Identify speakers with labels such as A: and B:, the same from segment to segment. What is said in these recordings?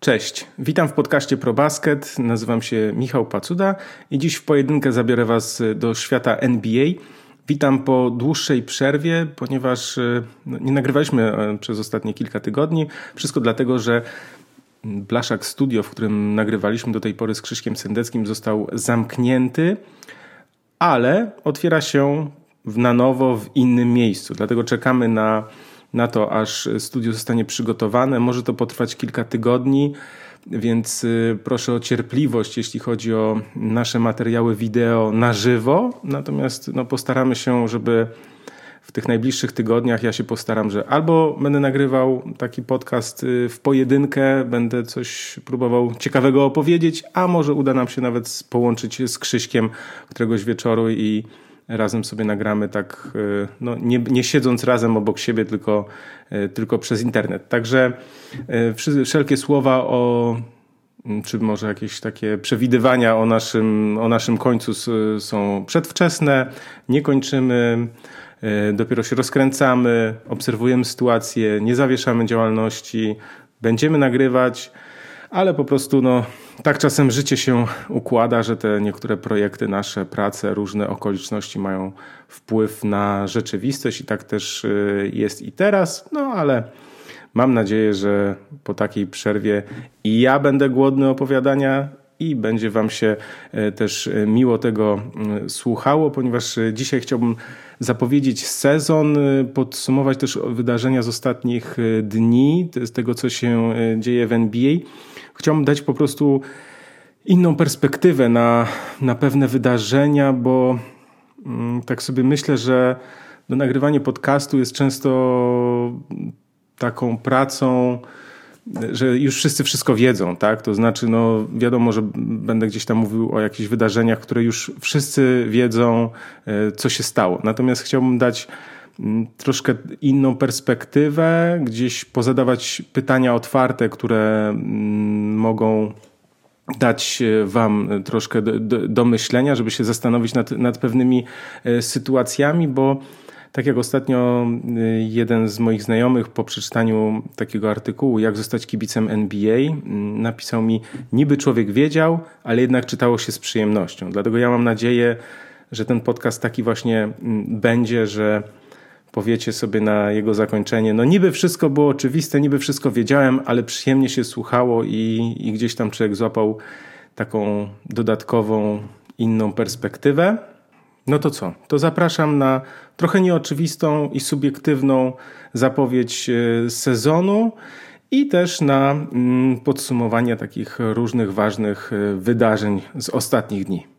A: Cześć, witam w podcaście ProBasket. Nazywam się Michał Pacuda i dziś w pojedynkę zabiorę Was do świata NBA. Witam po dłuższej przerwie, ponieważ e, no, nie nagrywaliśmy e, przez ostatnie kilka tygodni. Wszystko dlatego, że Blaszak Studio, w którym nagrywaliśmy do tej pory z Krzyszkiem Sendeckim, został zamknięty, ale otwiera się na nowo w innym miejscu. Dlatego czekamy na na to, aż studio zostanie przygotowane. Może to potrwać kilka tygodni, więc y, proszę o cierpliwość, jeśli chodzi o nasze materiały wideo na żywo. Natomiast no, postaramy się, żeby w tych najbliższych tygodniach ja się postaram, że albo będę nagrywał taki podcast y, w pojedynkę, będę coś próbował ciekawego opowiedzieć, a może uda nam się nawet połączyć z Krzyśkiem któregoś wieczoru i razem sobie nagramy tak, e, no, nie, nie siedząc razem obok siebie, tylko, e, tylko przez internet. Także e, wszelkie słowa o czy może jakieś takie przewidywania o naszym, o naszym końcu są przedwczesne, nie kończymy, dopiero się rozkręcamy, obserwujemy sytuację, nie zawieszamy działalności, będziemy nagrywać, ale po prostu no, tak czasem życie się układa, że te niektóre projekty, nasze prace, różne okoliczności mają wpływ na rzeczywistość i tak też y, jest i teraz, no ale mam nadzieję, że po takiej przerwie i ja będę głodny opowiadania i będzie Wam się y, też y, miło tego słuchało, ponieważ dzisiaj chciałbym zapowiedzieć sezon, podsumować też wydarzenia z ostatnich dni, z tego co się dzieje w NBA chciałbym dać po prostu inną perspektywę na, na pewne wydarzenia, bo mm, tak sobie myślę, że no, nagrywanie podcastu jest często taką pracą, że już wszyscy wszystko wiedzą, tak? To znaczy, no wiadomo, że będę gdzieś tam mówił o jakichś wydarzeniach, które już wszyscy wiedzą, e, co się stało. Natomiast chciałbym dać troszkę inną perspektywę, gdzieś pozadawać pytania otwarte, które mm, mogą dać Wam troszkę do, do, do myślenia, żeby się zastanowić nad, nad pewnymi e, sytuacjami, bo tak jak ostatnio e, jeden z moich znajomych po przeczytaniu takiego artykułu, jak zostać kibicem NBA, mm, napisał mi, niby człowiek wiedział, ale jednak czytało się z przyjemnością. Dlatego ja mam nadzieję, że ten podcast taki właśnie będzie, że powiecie sobie na jego zakończenie, no niby wszystko było oczywiste, niby wszystko wiedziałem, ale przyjemnie się słuchało i, i gdzieś tam człowiek złapał taką dodatkową, inną perspektywę. No to co? To zapraszam na trochę nieoczywistą i subiektywną zapowiedź e, sezonu i też na mm, podsumowanie takich różnych ważnych e, wydarzeń z ostatnich dni.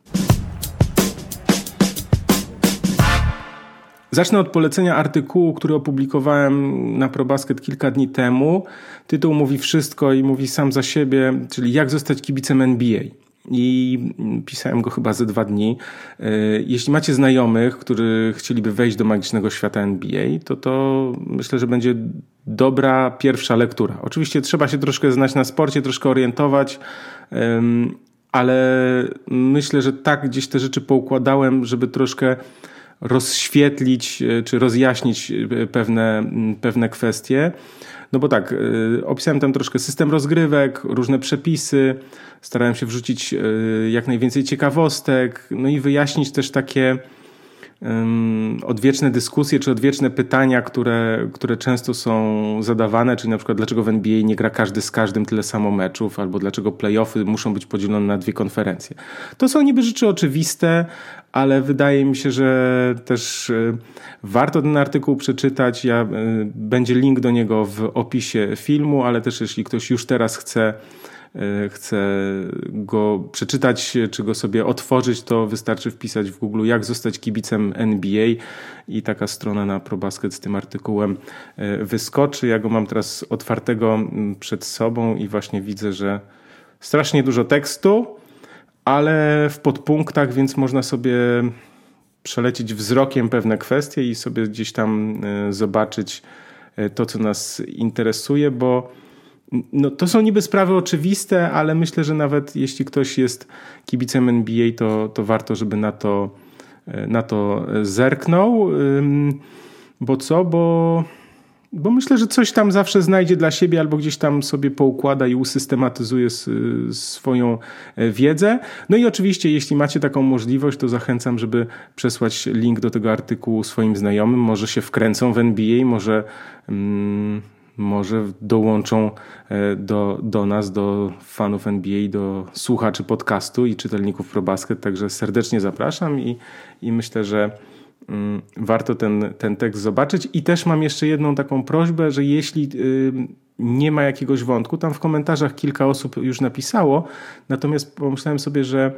A: Zacznę od polecenia artykułu, który opublikowałem na ProBasket kilka dni temu. Tytuł mówi wszystko i mówi sam za siebie, czyli jak zostać kibicem NBA. I pisałem go chyba ze dwa dni. E, jeśli macie znajomych, którzy chcieliby wejść do magicznego świata NBA, to to myślę, że będzie dobra pierwsza lektura. Oczywiście trzeba się troszkę znać na sporcie, troszkę orientować, ale myślę, że tak gdzieś te rzeczy poukładałem, żeby troszkę rozświetlić e, czy rozjaśnić e, pewne, pewne kwestie. No bo tak, e, opisałem tam troszkę system rozgrywek, różne przepisy, starałem się wrzucić jak najwięcej ciekawostek, no i wyjaśnić też takie odwieczne dyskusje czy odwieczne pytania, które, które często są zadawane, czyli na przykład dlaczego w NBA nie gra każdy z każdym tyle samo meczów, albo dlaczego playoffy muszą być podzielone na dwie konferencje. To są niby rzeczy oczywiste, ale wydaje mi się, że też e, warto ten artykuł przeczytać. Ja, e, będzie link do niego w opisie filmu, ale też jeśli ktoś już teraz chce chce go przeczytać, czy go sobie otworzyć, to wystarczy wpisać w Google jak zostać kibicem NBA i taka strona na ProBasket z tym artykułem e, wyskoczy. Ja go mam teraz otwartego przed sobą i właśnie widzę, że strasznie dużo tekstu, ale w podpunktach, więc można sobie przelecieć wzrokiem pewne kwestie i sobie gdzieś tam e, zobaczyć to, co nas interesuje, bo no, to są niby sprawy oczywiste, ale myślę, że nawet jeśli ktoś jest kibicem NBA, to, to warto, żeby na to, na to zerknął. Bo co? Bo bo myślę, że coś tam zawsze znajdzie dla siebie albo gdzieś tam sobie poukłada i usystematyzuje swoją e, wiedzę. No i oczywiście, jeśli macie taką możliwość, to zachęcam, żeby przesłać link do tego artykułu swoim znajomym. Może się wkręcą w NBA, może. Mm, może dołączą e, do, do nas, do fanów NBA, do słuchaczy podcastu i czytelników ProBasket. Także serdecznie zapraszam i, i myślę, że mm, warto ten, ten tekst zobaczyć. I też mam jeszcze jedną taką prośbę, że jeśli y, nie ma jakiegoś wątku, tam w komentarzach kilka osób już napisało, natomiast pomyślałem sobie, że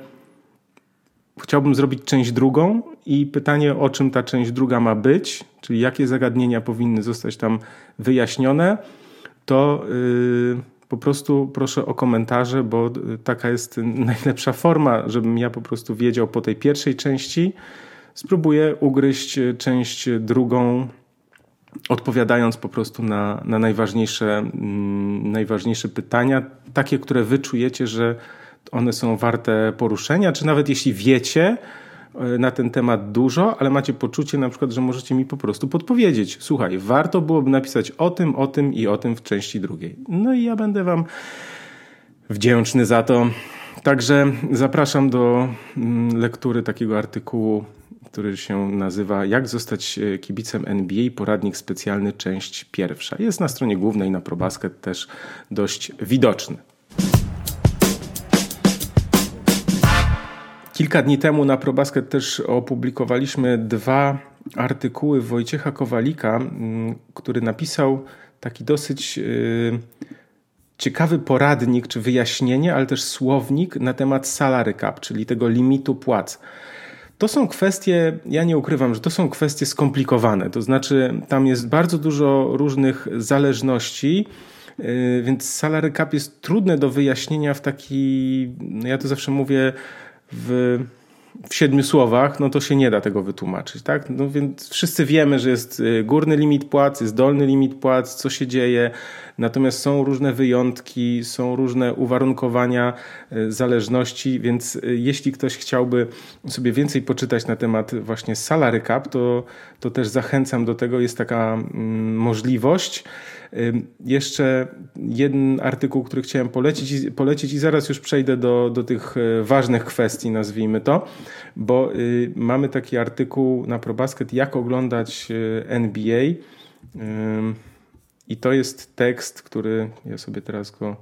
A: chciałbym zrobić część drugą i pytanie, o czym ta część druga ma być, czyli jakie zagadnienia powinny zostać tam wyjaśnione, to yy, po prostu proszę o komentarze, bo taka jest najlepsza forma, żebym ja po prostu wiedział po tej pierwszej części. Spróbuję ugryźć część drugą, odpowiadając po prostu na, na najważniejsze, mm, najważniejsze pytania, takie, które wy czujecie, że one są warte poruszenia, czy nawet jeśli wiecie na ten temat dużo, ale macie poczucie na przykład, że możecie mi po prostu podpowiedzieć. Słuchaj, warto byłoby napisać o tym, o tym i o tym w części drugiej. No i ja będę wam wdzięczny za to. Także zapraszam do mm, lektury takiego artykułu, który się nazywa Jak zostać e, kibicem NBA, poradnik specjalny, część pierwsza. Jest na stronie głównej na ProBasket też dość widoczny. Kilka dni temu na ProBasket też opublikowaliśmy dwa artykuły Wojciecha Kowalika, mm, który napisał taki dosyć y, ciekawy poradnik czy wyjaśnienie, ale też słownik na temat salary cap, czyli tego limitu płac. To są kwestie, ja nie ukrywam, że to są kwestie skomplikowane. To znaczy, tam jest bardzo dużo różnych zależności, y, więc salary cap jest trudne do wyjaśnienia w taki, no ja to zawsze mówię, w, w siedmiu słowach, no to się nie da tego wytłumaczyć, tak? No więc wszyscy wiemy, że jest y, górny limit płac, jest dolny limit płac, co się dzieje, natomiast są różne wyjątki, są różne uwarunkowania y, zależności, więc y, jeśli ktoś chciałby sobie więcej poczytać na temat właśnie salary cap, to, to też zachęcam do tego, jest taka mm, możliwość. Jeszcze jeden artykuł, który chciałem polecić, polecić i zaraz już przejdę do, do tych e, ważnych kwestii, nazwijmy to, bo y, mamy taki artykuł na ProBasket, jak oglądać e, NBA. I to jest tekst, który ja sobie teraz go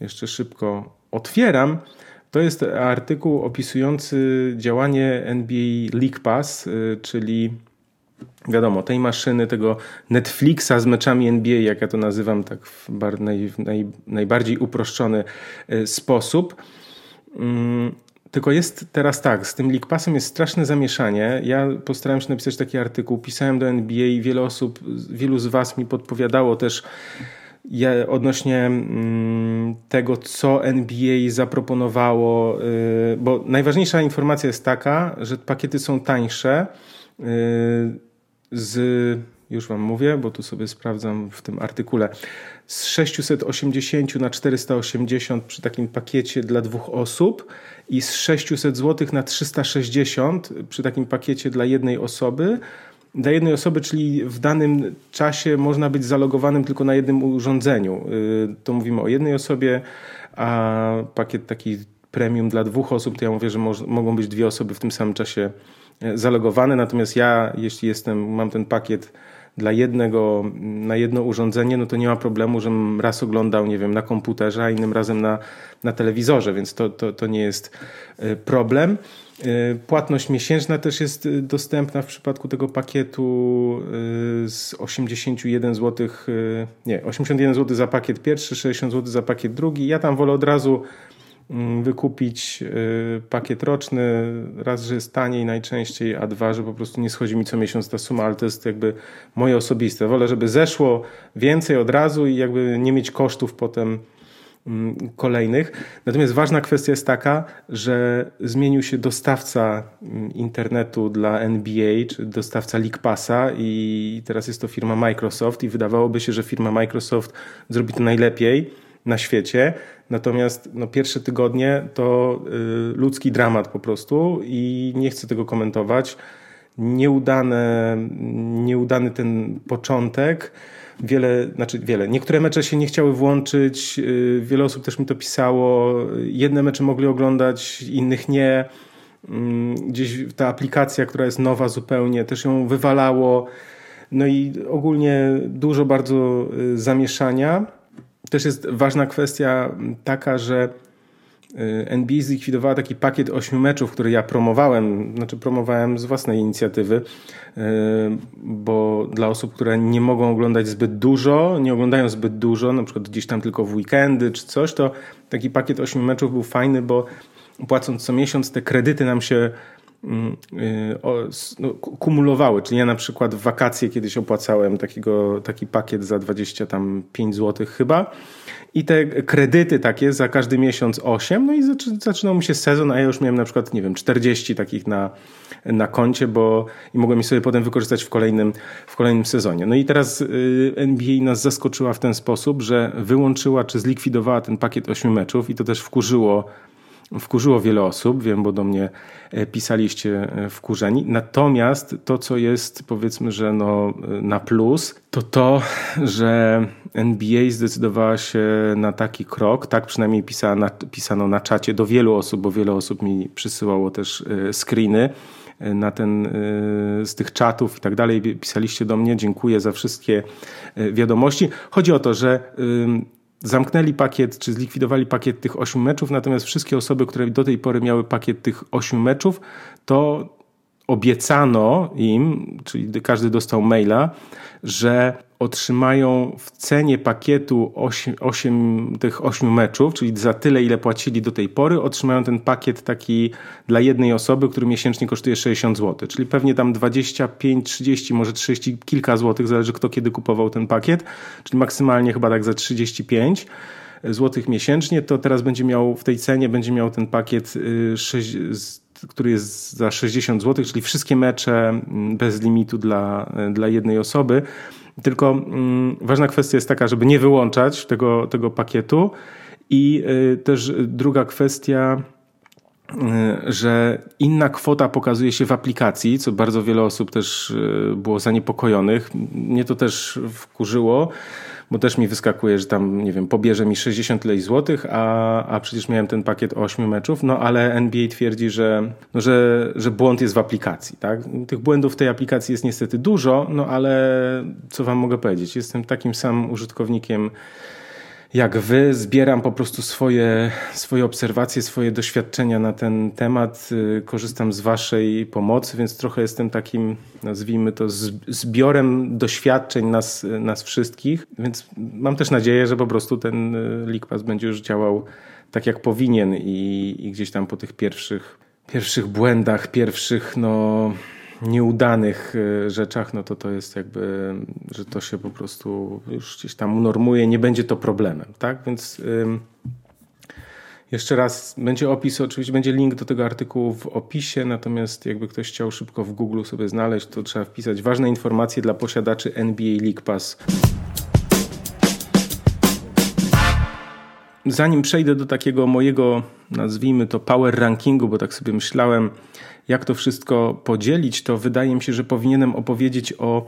A: jeszcze szybko otwieram. To jest artykuł opisujący działanie NBA League Pass, e, czyli wiadomo, tej maszyny, tego Netflixa z meczami NBA, jak ja to nazywam, tak w naj, naj, najbardziej uproszczony e, sposób. Mm, tylko jest teraz tak, z tym League Passem jest straszne zamieszanie. Ja postarałem się napisać taki artykuł, pisałem do NBA i wiele osób, wielu z Was mi podpowiadało też ja, odnośnie mm, tego, co NBA zaproponowało, y, bo najważniejsza informacja jest taka, że pakiety są tańsze y, z, już Wam mówię, bo tu sobie sprawdzam w tym artykule, z 680 na 480 przy takim pakiecie dla dwóch osób i z 600 zł na 360 przy takim pakiecie dla jednej osoby. Dla jednej osoby, czyli w danym czasie można być zalogowanym tylko na jednym urządzeniu. Y, to mówimy o jednej osobie, a pakiet taki premium dla dwóch osób, to ja mówię, że mogą być dwie osoby w tym samym czasie zalogowany, natomiast ja, jeśli jestem, mam ten pakiet dla jednego, na jedno urządzenie, no to nie ma problemu, żebym raz oglądał, nie wiem, na komputerze, a innym razem na, na telewizorze, więc to, to, to nie jest e, problem. E, płatność miesięczna też jest dostępna w przypadku tego pakietu z 81 zł, nie, 81 zł za pakiet pierwszy, 60 zł za pakiet drugi. Ja tam wolę od razu Mm, wykupić y, pakiet roczny. Raz, że jest taniej najczęściej, a dwa, że po prostu nie schodzi mi co miesiąc ta suma, ale to jest jakby moje osobiste. Wolę, żeby zeszło więcej od razu i jakby nie mieć kosztów potem mm, kolejnych. Natomiast ważna kwestia jest taka, że zmienił się dostawca mm, internetu dla NBA, czy dostawca League Passa i teraz jest to firma Microsoft i wydawałoby się, że firma Microsoft zrobi to najlepiej na świecie. Natomiast no, pierwsze tygodnie to y, ludzki dramat po prostu i nie chcę tego komentować. nieudane, nieudany ten początek. Wiele, znaczy wiele. Niektóre mecze się nie chciały włączyć. Y, wiele osób też mi to pisało. Jedne mecze mogli oglądać, innych nie. Mm, gdzieś ta aplikacja, która jest nowa zupełnie, też ją wywalało. No i ogólnie dużo bardzo y, zamieszania. Też jest ważna kwestia taka, że y, NBA zlikwidowała taki pakiet ośmiu meczów, który ja promowałem, znaczy promowałem z własnej inicjatywy, y, bo dla osób, które nie mogą oglądać zbyt dużo, nie oglądają zbyt dużo, na przykład gdzieś tam tylko w weekendy czy coś, to taki pakiet ośmiu meczów był fajny, bo płacąc co miesiąc te kredyty nam się kumulowały. Czyli ja na przykład w wakacje kiedyś opłacałem takiego, taki pakiet za 25 zł chyba i te kredyty takie za każdy miesiąc 8, no i zaczynał mi się sezon, a ja już miałem na przykład, nie wiem, 40 takich na, na koncie, bo i mogłem je sobie potem wykorzystać w kolejnym, w kolejnym sezonie. No i teraz y, NBA nas zaskoczyła w ten sposób, że wyłączyła czy zlikwidowała ten pakiet 8 meczów i to też wkurzyło wkurzyło wiele osób, wiem, bo do mnie e, pisaliście e, wkurzeni. Natomiast to, co jest powiedzmy, że no, e, na plus, to to, że NBA zdecydowała się na taki krok, tak przynajmniej pisano, pisano na czacie do wielu osób, bo wiele osób mi przysyłało też screeny na ten, z tych czatów i tak dalej. Pisaliście do mnie, dziękuję za wszystkie wiadomości. Chodzi o to, że zamknęli pakiet, czy zlikwidowali pakiet tych ośmiu meczów, natomiast wszystkie osoby, które do tej pory miały pakiet tych ośmiu meczów, to obiecano im, czyli każdy dostał maila, że otrzymają w cenie pakietu 8, 8, tych 8 meczów, czyli za tyle, ile płacili do tej pory, otrzymają ten pakiet taki dla jednej osoby, który miesięcznie kosztuje 60 zł. Czyli pewnie tam 25, 30, może 30 kilka złotych, zależy kto kiedy kupował ten pakiet, czyli maksymalnie chyba tak za 35 złotych miesięcznie, to teraz będzie miał w tej cenie będzie miał ten pakiet 6, y, który jest za 60 zł, czyli wszystkie mecze mm, bez limitu dla, dla jednej osoby. Tylko mm, ważna kwestia jest taka, żeby nie wyłączać tego, tego pakietu. I y, też druga kwestia, y, że inna kwota pokazuje się w aplikacji, co bardzo wiele osób też było zaniepokojonych. Mnie to też wkurzyło, bo też mi wyskakuje, że tam, nie wiem, pobierze mi 60 lej złotych, a, a przecież miałem ten pakiet 8 meczów, no ale NBA twierdzi, że, no, że, że błąd jest w aplikacji, tak? Tych błędów w tej aplikacji jest niestety dużo, no ale co wam mogę powiedzieć? Jestem takim samym użytkownikiem jak wy, zbieram po prostu swoje, swoje obserwacje, swoje doświadczenia na ten temat. Y, korzystam z waszej pomocy, więc trochę jestem takim, nazwijmy to, zbiorem doświadczeń nas, nas wszystkich. Więc mam też nadzieję, że po prostu ten y, LeakPass będzie już działał tak, jak powinien i, i gdzieś tam po tych pierwszych, pierwszych błędach, pierwszych, no nieudanych y, rzeczach, no to to jest jakby, że to się po prostu już gdzieś tam unormuje, nie będzie to problemem, tak? Więc jeszcze raz będzie opis, oczywiście będzie link do tego artykułu w opisie, natomiast jakby ktoś chciał szybko w Google sobie znaleźć, to trzeba wpisać ważne informacje dla posiadaczy NBA League Pass. Zanim przejdę do takiego mojego, nazwijmy to power rankingu, bo tak sobie myślałem, jak to wszystko podzielić, to wydaje mi się, że powinienem opowiedzieć o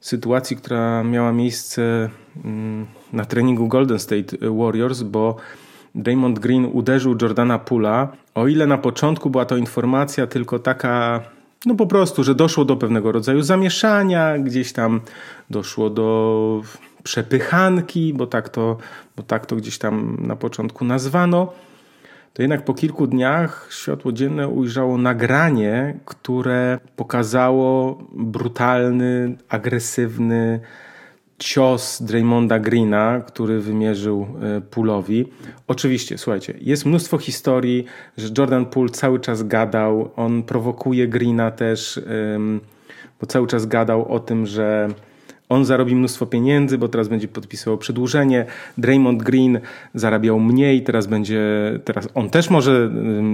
A: sytuacji, która miała miejsce mm, na treningu Golden State Warriors, bo Draymond Green uderzył Jordana Pula. O ile na początku była to informacja tylko taka, no po prostu, że doszło do pewnego rodzaju zamieszania, gdzieś tam doszło do przepychanki, bo tak to, bo tak to gdzieś tam na początku nazwano to jednak po kilku dniach światło dzienne ujrzało nagranie, które pokazało brutalny, agresywny cios Draymonda Greena, który wymierzył e, Pulowi. Oczywiście, słuchajcie, jest mnóstwo historii, że Jordan Poole cały czas gadał, on prowokuje Greena też, bo cały czas gadał o tym, że on zarobi mnóstwo pieniędzy, bo teraz będzie podpisywał przedłużenie. Draymond Green zarabiał mniej, teraz będzie, teraz on też może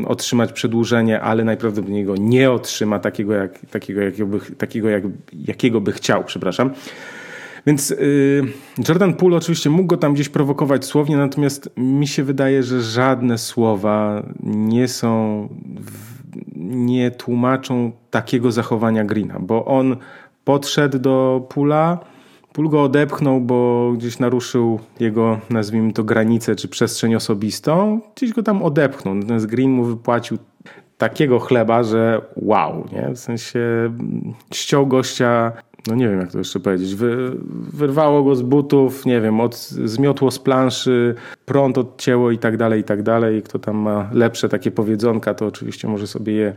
A: otrzymać przedłużenie, ale najprawdopodobniej go nie otrzyma takiego, jak, takiego, jakiego, by, takiego jak, jakiego by chciał, przepraszam. Więc y, Jordan Poole oczywiście mógł go tam gdzieś prowokować słownie, natomiast mi się wydaje, że żadne słowa nie są nie tłumaczą takiego zachowania Greena, bo on podszedł do pula, pól go odepchnął, bo gdzieś naruszył jego, nazwijmy to, granicę czy przestrzeń osobistą, gdzieś go tam odepchnął. Natomiast Green mu wypłacił takiego chleba, że wow, nie? W sensie ściął gościa no nie wiem jak to jeszcze powiedzieć, Wy, wyrwało go z butów, nie wiem, od, zmiotło z planszy, prąd odcięło i tak dalej, i tak dalej. Kto tam ma lepsze takie powiedzonka, to oczywiście może sobie je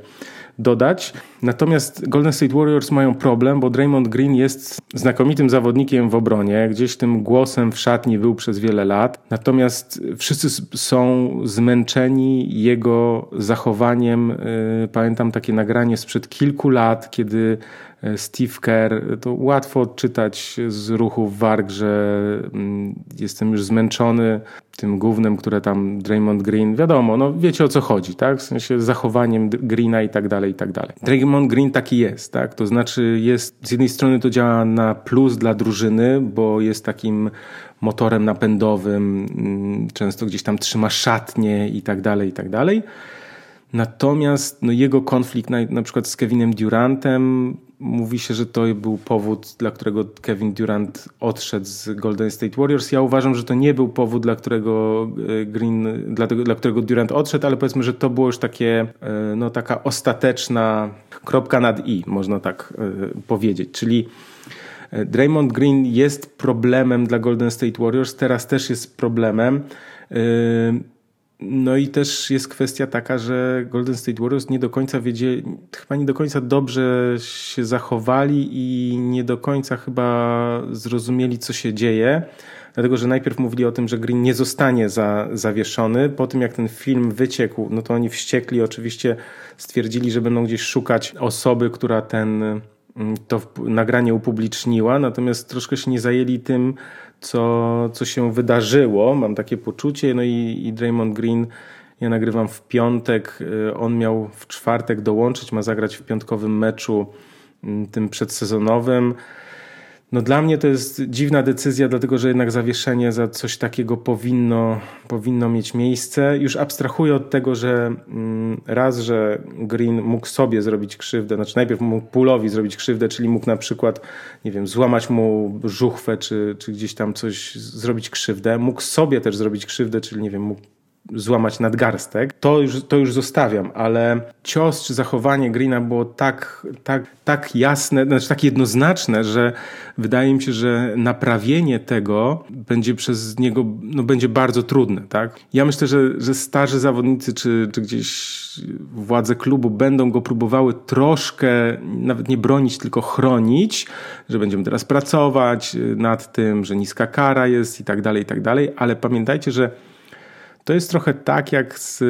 A: dodać. Natomiast Golden State Warriors mają problem, bo Draymond Green jest znakomitym zawodnikiem w obronie, gdzieś tym głosem w szatni był przez wiele lat. Natomiast wszyscy są zmęczeni jego zachowaniem. Y, pamiętam takie nagranie sprzed kilku lat, kiedy Steve Kerr, to łatwo odczytać z ruchów warg, że mm, jestem już zmęczony tym głównym, które tam Draymond Green, wiadomo, no wiecie o co chodzi, tak? W sensie zachowaniem Greena i tak dalej, i tak dalej. Draymond Green taki jest, tak? To znaczy jest, z jednej strony to działa na plus dla drużyny, bo jest takim motorem napędowym, mm, często gdzieś tam trzyma szatnie i tak dalej, i tak dalej. Natomiast no, jego konflikt na, na przykład z Kevinem Durantem Mówi się, że to był powód, dla którego Kevin Durant odszedł z Golden State Warriors. Ja uważam, że to nie był powód, dla którego e, Green, dla, dla którego Durant odszedł, ale powiedzmy, że to było już takie, e, no taka ostateczna kropka nad i, można tak e, powiedzieć. Czyli Draymond Green jest problemem dla Golden State Warriors, teraz też jest problemem. No i też jest kwestia taka, że Golden State Warriors nie do końca wiedzieli, chyba nie do końca dobrze się zachowali i nie do końca chyba zrozumieli, co się dzieje. Dlatego, że najpierw mówili o tym, że Green nie zostanie za, zawieszony. Po tym, jak ten film wyciekł, no to oni wściekli, oczywiście stwierdzili, że będą gdzieś szukać osoby, która ten, mm, to nagranie upubliczniła. Natomiast troszkę się nie zajęli tym, co, co się wydarzyło. Mam takie poczucie. No i, i Draymond Green, ja nagrywam w piątek, y, on miał w czwartek dołączyć, ma zagrać w piątkowym meczu mm, tym przedsezonowym. No dla mnie to jest dziwna decyzja, dlatego że jednak zawieszenie za coś takiego powinno, powinno mieć miejsce. Już abstrahuję od tego, że mm, raz, że Green mógł sobie zrobić krzywdę, znaczy najpierw mógł Pulowi zrobić krzywdę, czyli mógł na przykład, nie wiem, złamać mu żuchwę, czy, czy gdzieś tam coś zrobić krzywdę. Mógł sobie też zrobić krzywdę, czyli nie wiem, mógł złamać nadgarstek, to już, to już zostawiam, ale cios czy zachowanie Greena było tak, tak, tak jasne, znaczy tak jednoznaczne, że wydaje mi się, że naprawienie tego będzie przez niego no, będzie bardzo trudne. Tak? Ja myślę, że, że starzy zawodnicy czy, czy gdzieś władze klubu będą go próbowały troszkę nawet nie bronić, tylko chronić, że będziemy teraz pracować nad tym, że niska kara jest i tak dalej, i tak dalej, ale pamiętajcie, że to jest trochę tak jak z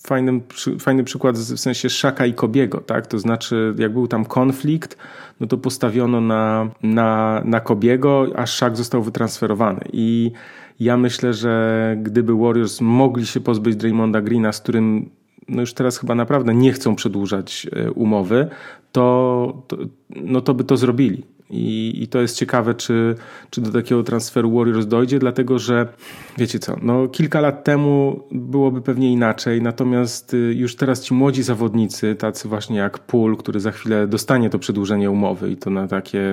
A: fajnym, fajny przykład w sensie Szaka i Kobiego, tak? To znaczy, jak był tam konflikt, no to postawiono na, na, na Kobiego, a Szak został wytransferowany. I ja myślę, że gdyby Warriors mogli się pozbyć Draymonda Greena, z którym no już teraz chyba naprawdę nie chcą przedłużać e, umowy, to, to, no to by to zrobili. I, I, to jest ciekawe, czy, czy do takiego transferu Warriors dojdzie, dlatego że wiecie co, no kilka lat temu byłoby pewnie inaczej, natomiast y, już teraz ci młodzi zawodnicy, tacy właśnie jak Pool, który za chwilę dostanie to przedłużenie umowy i to na takie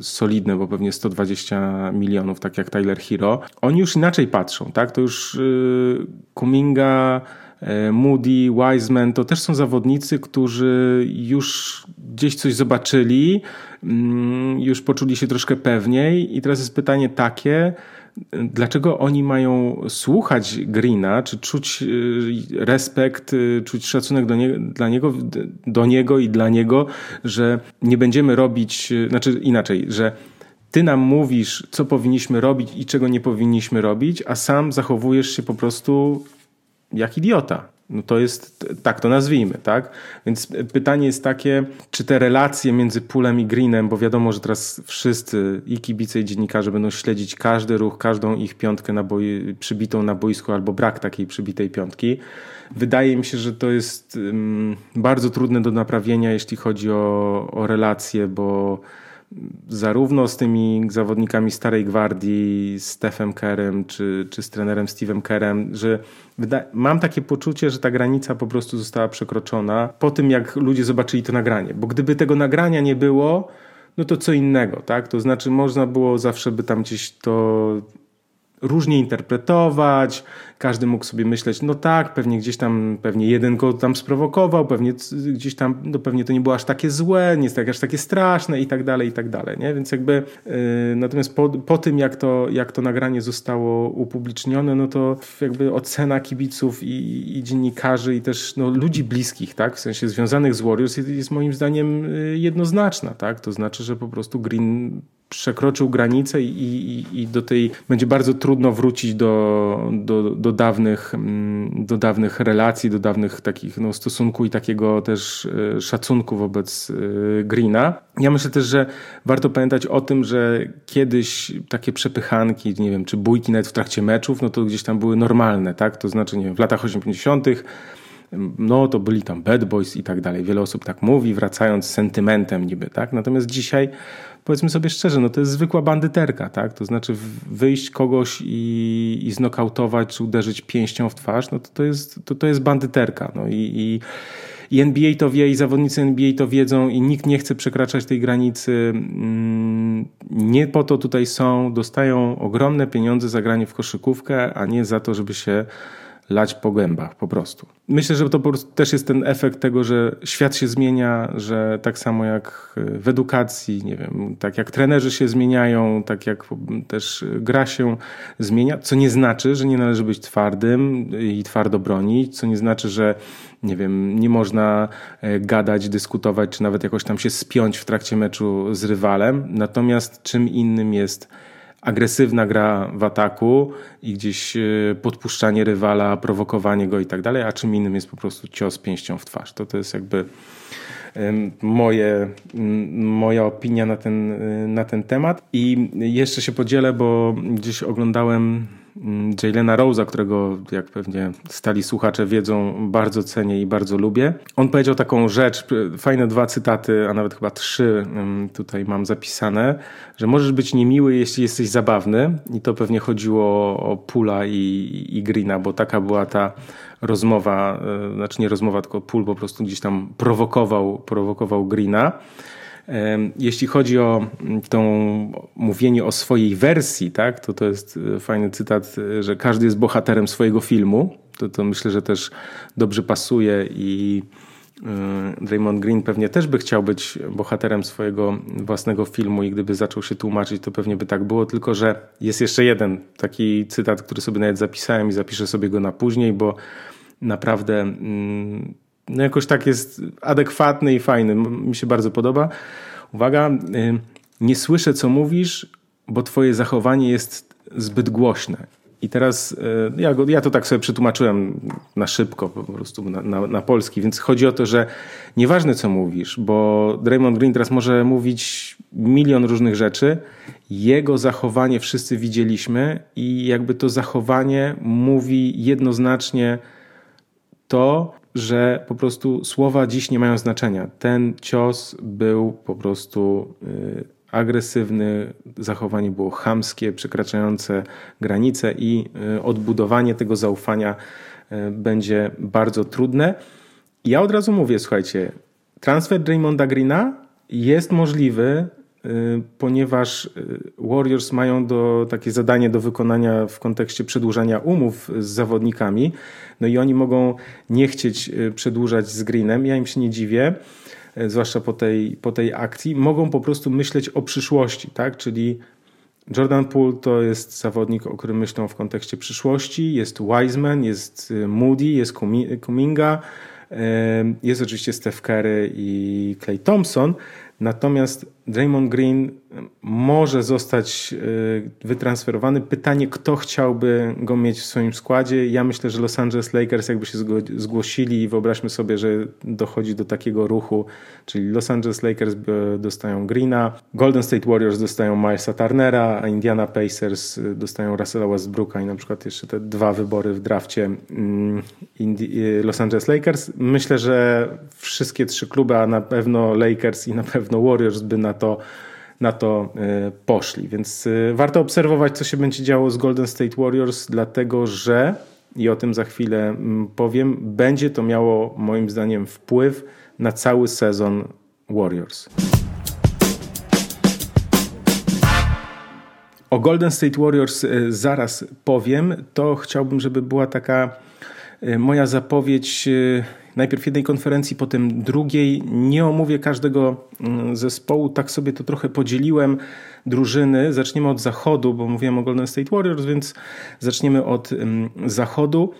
A: solidne, bo pewnie 120 milionów, tak jak Tyler Hero, oni już inaczej patrzą, tak? To już yy, Kuminga E, Moody, Wiseman to też są zawodnicy, którzy już gdzieś coś zobaczyli, już poczuli się troszkę pewniej. I teraz jest pytanie takie, dlaczego oni mają słuchać Greena, czy czuć e, respekt, e, czuć szacunek do, nie, dla niego, do niego i dla niego, że nie będziemy robić, znaczy inaczej, że ty nam mówisz, co powinniśmy robić i czego nie powinniśmy robić, a sam zachowujesz się po prostu jak idiota. No to jest, tak to nazwijmy, tak? Więc pytanie jest takie, czy te relacje między Pulem i Greenem, bo wiadomo, że teraz wszyscy i kibice i dziennikarze będą śledzić każdy ruch, każdą ich piątkę na boi, przybitą na boisku albo brak takiej przybitej piątki. Wydaje mi się, że to jest um, bardzo trudne do naprawienia, jeśli chodzi o, o relacje, bo zarówno z tymi zawodnikami starej gwardii, Stephem Kerem czy, czy z trenerem Steve'em Kerem, że mam takie poczucie, że ta granica po prostu została przekroczona po tym, jak ludzie zobaczyli to nagranie. Bo gdyby tego nagrania nie było, no to co innego, tak? To znaczy można było zawsze by tam gdzieś to różnie interpretować, każdy mógł sobie myśleć, no tak, pewnie gdzieś tam, pewnie jeden go tam sprowokował, pewnie gdzieś tam, no pewnie to nie było aż takie złe, nie jest tak aż takie straszne i tak dalej, i tak dalej, nie? Więc jakby, yy, natomiast po, po tym, jak to, jak to nagranie zostało upublicznione, no to jakby ocena kibiców i, i dziennikarzy i też no, ludzi bliskich, tak, w sensie związanych z Warriors jest, jest moim zdaniem y, jednoznaczna, tak? To znaczy, że po prostu Green przekroczył granicę i, i, i, do tej będzie bardzo trudno wrócić do, do, do, dawnych, mm, do dawnych relacji, do dawnych takich no, stosunku i takiego też e, szacunku wobec e, Greena. Ja myślę też, że warto pamiętać o tym, że kiedyś takie przepychanki, nie wiem, czy bójki nawet w trakcie meczów, no to gdzieś tam były normalne, tak? To znaczy, nie wiem, w latach 80 no to byli tam bad boys i tak dalej. Wiele osób tak mówi, wracając sentymentem niby, tak? Natomiast dzisiaj powiedzmy sobie szczerze, no to jest zwykła bandyterka, tak? To znaczy wyjść kogoś i, i znokautować, czy uderzyć pięścią w twarz, no to to jest, to, to jest bandyterka. No i, i, i NBA to wie, i zawodnicy NBA to wiedzą, i nikt nie chce przekraczać tej granicy. Mm, nie po to tutaj są, dostają ogromne pieniądze za granie w koszykówkę, a nie za to, żeby się lać po gębach po prostu. Myślę, że to też jest ten efekt tego, że świat się zmienia, że tak samo jak w edukacji, nie wiem, tak jak trenerzy się zmieniają, tak jak też gra się zmienia, co nie znaczy, że nie należy być twardym i twardo bronić, co nie znaczy, że nie wiem, nie można e, gadać, dyskutować, czy nawet jakoś tam się spiąć w trakcie meczu z rywalem. Natomiast czym innym jest agresywna gra w ataku i gdzieś e, podpuszczanie rywala, prowokowanie go i tak dalej, a czym innym jest po prostu cios pięścią w twarz. To to jest jakby moje, moja opinia na ten, e, na ten temat. I jeszcze się podzielę, bo gdzieś oglądałem Jalena Rose'a, którego, jak pewnie stali słuchacze wiedzą, bardzo cenię i bardzo lubię. On powiedział taką rzecz, fajne dwa cytaty, a nawet chyba trzy tutaj mam zapisane, że możesz być niemiły, jeśli jesteś zabawny. I to pewnie chodziło o Pula i, i Greena, bo taka była ta rozmowa, e, znaczy nie rozmowa, tylko Pul po prostu gdzieś tam prowokował, prowokował Greena. Jeśli chodzi o mm, tą mówienie o swojej wersji, tak, to to jest e, fajny cytat, e, że każdy jest bohaterem swojego filmu. To, to myślę, że też dobrze pasuje i e, Draymond Green pewnie też by chciał być bohaterem swojego własnego filmu i gdyby zaczął się tłumaczyć, to pewnie by tak było, tylko że jest jeszcze jeden taki cytat, który sobie nawet zapisałem i zapiszę sobie go na później, bo naprawdę mm, no jakoś tak jest adekwatny i fajny. Mi się bardzo podoba. Uwaga, y, nie słyszę co mówisz, bo twoje zachowanie jest zbyt głośne. I teraz y, ja, go, ja to tak sobie przetłumaczyłem na szybko, po prostu na, na, na, polski, więc chodzi o to, że nieważne co mówisz, bo Draymond Green teraz może mówić milion różnych rzeczy, jego zachowanie wszyscy widzieliśmy i jakby to zachowanie mówi jednoznacznie to, że po prostu słowa dziś nie mają znaczenia. Ten cios był po prostu y, agresywny, zachowanie było chamskie, przekraczające granice i y, odbudowanie tego zaufania y, będzie bardzo trudne. Ja od razu mówię, słuchajcie, transfer Draymonda Greena jest możliwy ponieważ y, Warriors mają do, takie zadanie do wykonania w kontekście przedłużania umów z zawodnikami, no i oni mogą nie chcieć y, przedłużać z Greenem, ja im się nie dziwię, zwłaszcza po tej, po tej akcji, mogą po prostu myśleć o przyszłości, tak? czyli Jordan Poole to jest zawodnik, o którym myślą w kontekście przyszłości, jest Wiseman, jest Moody, jest Kuminga, jest oczywiście Steph Curry i Clay Thompson, natomiast Draymond Green może zostać e, wytransferowany. Pytanie, kto chciałby go mieć w swoim składzie. Ja myślę, że Los Angeles Lakers jakby się zgłosili i wyobraźmy sobie, że dochodzi do takiego ruchu, czyli Los Angeles Lakers dostają Greena, Golden State Warriors dostają Milesa Turnera, a Indiana Pacers e, dostają Russella Westbrooka i na przykład jeszcze te dwa wybory w drafcie mm, e, Los Angeles Lakers. Myślę, że wszystkie trzy kluby, a na pewno Lakers i na pewno Warriors by na to na to poszli. Więc warto obserwować, co się będzie działo z Golden State Warriors, dlatego że, i o tym za chwilę mm, powiem, będzie to miało moim zdaniem wpływ na cały sezon Warriors. O Golden State Warriors e, zaraz powiem. To chciałbym, żeby była taka e, moja zapowiedź e, najpierw jednej konferencji, potem drugiej. Nie omówię każdego mm, zespołu, tak sobie to trochę podzieliłem. Drużyny. Zaczniemy od zachodu, bo mówiłem o Golden State Warriors, więc zaczniemy od mm, zachodu.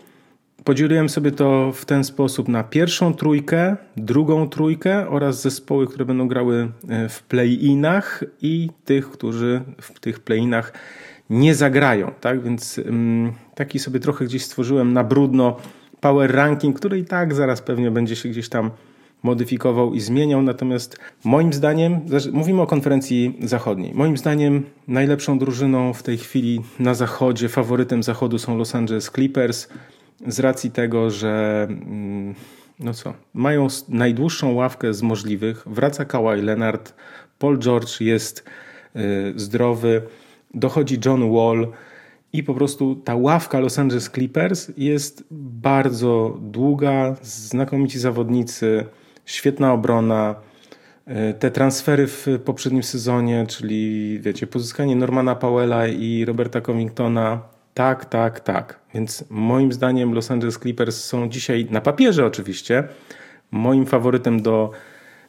A: Podzieliłem sobie to w ten sposób na pierwszą trójkę, drugą trójkę oraz zespoły, które będą grały e, w play-inach i tych, którzy w tych play-inach nie zagrają. Tak więc mm, taki sobie trochę gdzieś stworzyłem na brudno power ranking, który i tak zaraz pewnie będzie się gdzieś tam modyfikował i zmieniał. Natomiast moim zdaniem, mówimy o konferencji zachodniej, moim zdaniem najlepszą drużyną w tej chwili na zachodzie, faworytem zachodu są Los Angeles Clippers z racji tego, że mm, no co, mają najdłuższą ławkę z możliwych. Wraca Kawhi Leonard, Paul George jest y, zdrowy, dochodzi John Wall i po prostu ta ławka Los Angeles Clippers jest bardzo długa, znakomici zawodnicy, świetna obrona. Y, te transfery w poprzednim sezonie, czyli wiecie, pozyskanie Normana Powella i Roberta Covingtona, tak, tak, tak. Więc moim zdaniem Los Angeles Clippers są dzisiaj na papierze oczywiście moim faworytem do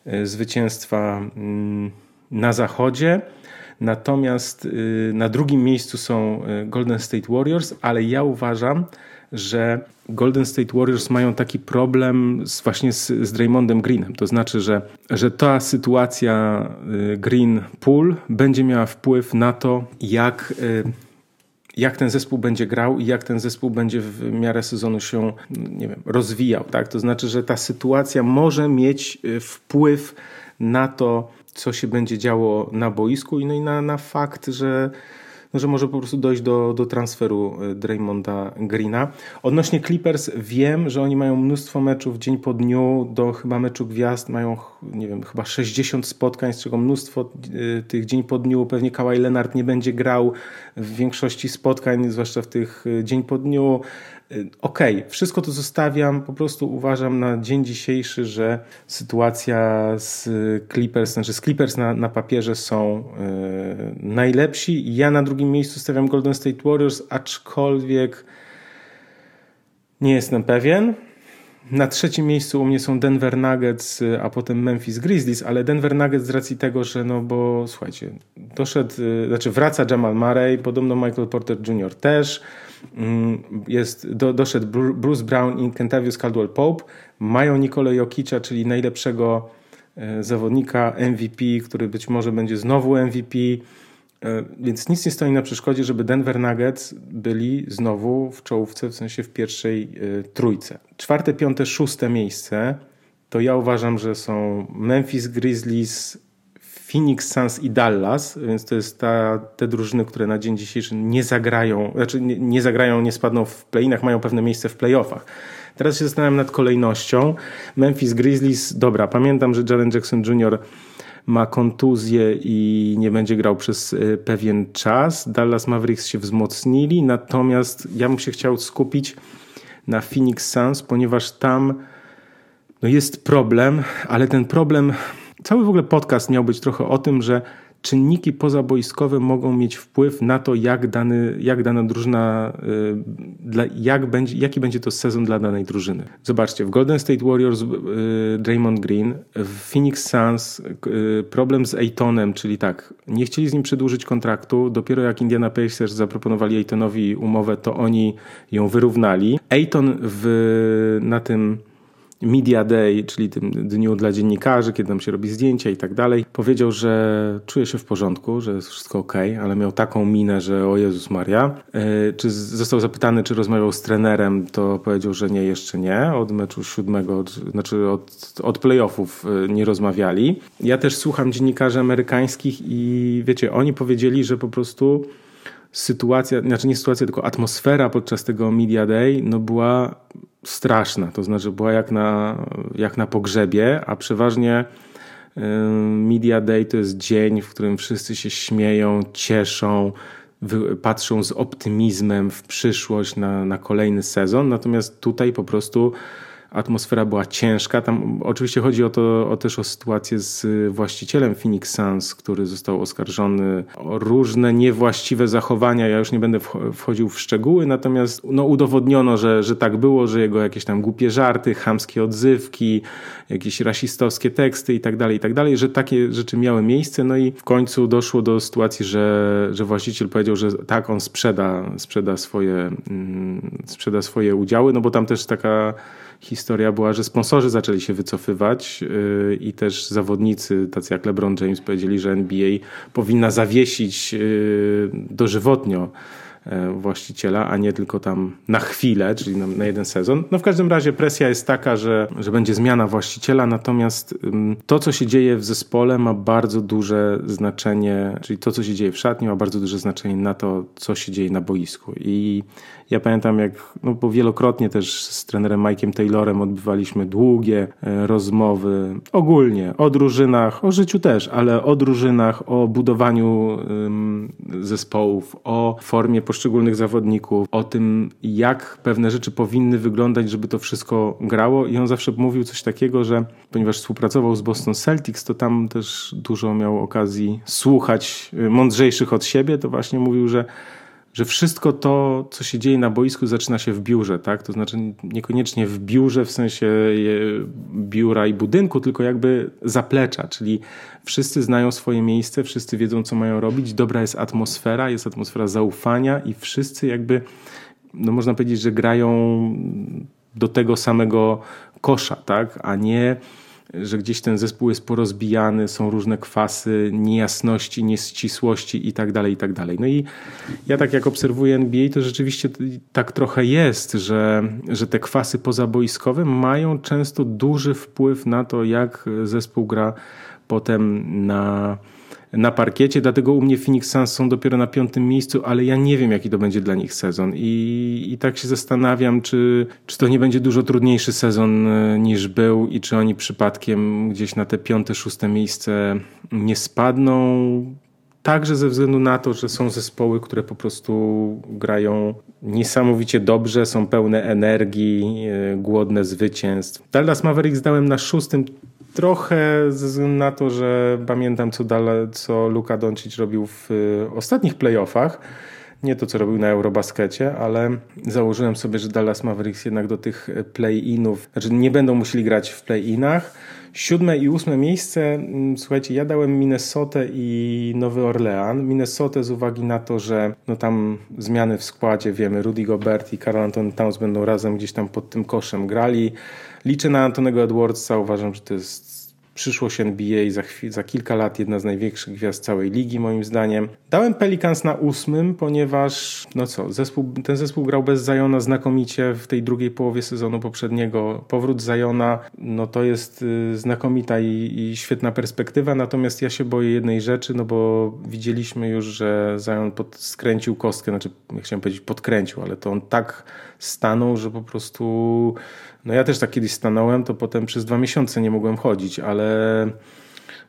A: e, zwycięstwa mm, na zachodzie. Natomiast y, na drugim miejscu są e, Golden State Warriors, ale ja uważam, że Golden State Warriors mają taki problem z, właśnie z, z Draymondem Greenem. To znaczy, że, że ta sytuacja y, Green-Pool będzie miała wpływ na to, jak y, jak ten zespół będzie grał i jak ten zespół będzie w miarę sezonu się nie wiem, rozwijał. Tak? To znaczy, że ta sytuacja może mieć y, wpływ na to, co się będzie działo na boisku i, no i na, na fakt, że no, że może po prostu dojść do, do transferu e, Draymonda Greena. Odnośnie Clippers wiem, że oni mają mnóstwo meczów dzień po dniu, do chyba meczu gwiazd mają, nie wiem, chyba 60 spotkań, z czego mnóstwo e, tych dzień po dniu. Pewnie Kawhi Leonard nie będzie grał w większości spotkań, zwłaszcza w tych e, dzień po dniu. Y, okej, okay, wszystko to zostawiam. Po prostu uważam na dzień dzisiejszy, że sytuacja z Clippers, znaczy z Clippers na, na papierze są yy, najlepsi. Ja na drugim miejscu stawiam Golden State Warriors, aczkolwiek nie jestem pewien. Na trzecim miejscu u mnie są Denver Nuggets, a potem Memphis Grizzlies, ale Denver Nuggets z racji tego, że no bo słuchajcie, doszedł, y, znaczy wraca Jamal Murray, podobno Michael Porter Jr. też. Mm, jest, do, doszedł Bruce Brown i Kentavious Caldwell Pope. Mają Nikolę Jokicza, czyli najlepszego e, zawodnika MVP, który być może będzie znowu MVP. E, więc nic nie stoi na przeszkodzie, żeby Denver Nuggets byli znowu w czołówce, w sensie w pierwszej e, trójce. Czwarte, piąte, szóste miejsce to ja uważam, że są Memphis Grizzlies, Phoenix Suns i Dallas, więc to jest ta, te drużyny, które na dzień dzisiejszy nie zagrają, znaczy nie, nie zagrają, nie spadną w play-inach, mają pewne miejsce w playoffach. Teraz się zastanawiam nad kolejnością. Memphis Grizzlies, dobra, pamiętam, że Jaren Jackson Jr. ma kontuzję i nie będzie grał przez e, pewien czas. Dallas Mavericks się wzmocnili, natomiast ja bym się chciał skupić na Phoenix Suns, ponieważ tam no jest problem, ale ten problem Cały w ogóle podcast miał być trochę o tym, że czynniki pozaboiskowe mogą mieć wpływ na to, jak, dany, jak dana drużyna, y, jak będzie, jaki będzie to sezon dla danej drużyny. Zobaczcie, w Golden State Warriors y, Draymond Green, w Phoenix Suns y, problem z Aytonem, czyli tak, nie chcieli z nim przedłużyć kontraktu, dopiero jak Indiana Pacers zaproponowali Aytonowi umowę, to oni ją wyrównali. Ayton w, na tym Media Day, czyli tym dniu dla dziennikarzy, kiedy tam się robi zdjęcia i tak dalej, powiedział, że czuje się w porządku, że jest wszystko ok, ale miał taką minę, że o Jezus Maria. E, czy został zapytany, czy rozmawiał z trenerem, to powiedział, że nie, jeszcze nie. Od meczu siódmego, od, znaczy od, od playoffów e, nie rozmawiali. Ja też słucham dziennikarzy amerykańskich i wiecie, oni powiedzieli, że po prostu sytuacja, znaczy nie sytuacja, tylko atmosfera podczas tego Media Day no była straszna. To znaczy była jak na, jak na pogrzebie, a przeważnie Media Day to jest dzień, w którym wszyscy się śmieją, cieszą, patrzą z optymizmem w przyszłość na, na kolejny sezon. Natomiast tutaj po prostu atmosfera była ciężka. Tam oczywiście chodzi o to o też o sytuację z właścicielem Phoenix Suns, który został oskarżony o różne niewłaściwe zachowania. Ja już nie będę wchodził w szczegóły, natomiast no, udowodniono, że, że tak było, że jego jakieś tam głupie żarty, chamskie odzywki, jakieś rasistowskie teksty i tak dalej, i tak dalej, że takie rzeczy miały miejsce. No i w końcu doszło do sytuacji, że, że właściciel powiedział, że tak, on sprzeda, sprzeda, swoje, mm, sprzeda swoje udziały, no bo tam też taka historia była, że sponsorzy zaczęli się wycofywać yy, i też zawodnicy, tacy jak LeBron James, powiedzieli, że NBA powinna zawiesić yy, dożywotnio E, właściciela, a nie tylko tam na chwilę, czyli na, na, jeden sezon. No w każdym razie presja jest taka, że, że będzie zmiana właściciela, natomiast to, co się dzieje w zespole ma bardzo duże znaczenie, czyli to, co się dzieje w szatni ma bardzo duże znaczenie na to, co się dzieje na boisku. I ja pamiętam, jak, no bo wielokrotnie też z trenerem Mike'iem Taylorem odbywaliśmy długie e, rozmowy ogólnie o drużynach, o życiu też, ale o drużynach, o budowaniu zespołów, o formie poszczególnych zawodników, o tym, jak pewne rzeczy powinny wyglądać, żeby to wszystko grało. I on zawsze mówił coś takiego, że ponieważ współpracował z Boston Celtics, to tam też dużo miał okazji słuchać y, mądrzejszych od siebie, to właśnie mówił, że że wszystko to, co się dzieje na boisku, zaczyna się w biurze, tak? To znaczy niekoniecznie w biurze w sensie biura i budynku, tylko jakby zaplecza, czyli wszyscy znają swoje miejsce, wszyscy wiedzą, co mają robić, dobra jest atmosfera, jest atmosfera zaufania i wszyscy jakby, no można powiedzieć, że grają do tego samego kosza, tak? A nie że gdzieś ten zespół jest porozbijany, są różne kwasy, niejasności, nieścisłości i tak dalej, i tak dalej. No i ja tak jak obserwuję NBA, to rzeczywiście tak trochę jest, że, że te kwasy pozaboiskowe mają często duży wpływ na to, jak zespół gra potem na na parkiecie, dlatego u mnie Phoenix Suns są dopiero na piątym miejscu, ale ja nie wiem, jaki to będzie dla nich sezon i, i tak się zastanawiam, czy, czy to nie będzie dużo trudniejszy sezon e, niż był i czy oni przypadkiem gdzieś na te piąte, szóste miejsce nie spadną. Także ze względu na to, że są zespoły, które po prostu grają niesamowicie dobrze, są pełne energii, e, głodne zwycięstw. Dallas Mavericks dałem na szóstym Trochę ze względu na to, że pamiętam, co, dale, co Luka Doncic robił w y, ostatnich playoffach. Nie to, co robił na Eurobaskecie, ale założyłem sobie, że Dallas Mavericks jednak do tych play-inów, znaczy nie będą musieli grać w play-inach. Siódme i ósme miejsce, mm, słuchajcie, ja dałem Minnesotę i Nowy Orlean. Minnesotę z uwagi na to, że no tam zmiany w składzie, wiemy, Rudy Gobert i Carl Anton Towns będą razem gdzieś tam pod tym koszem grali. Liczę na Antonego Edwardsa, uważam, że to jest przyszłość NBA za, za kilka lat jedna z największych gwiazd całej ligi moim zdaniem. Dałem Pelicans na ósmym, ponieważ no co, zespół, ten zespół grał bez Zajona znakomicie w tej drugiej połowie sezonu poprzedniego. Powrót Zajona, no to jest y, znakomita i, i, świetna perspektywa, natomiast ja się boję jednej rzeczy, no bo widzieliśmy już, że Zajon skręcił kostkę, znaczy ja chciałem powiedzieć podkręcił, ale to on tak stanął, że po prostu no ja też tak kiedyś stanąłem, to potem przez dwa miesiące nie mogłem chodzić, ale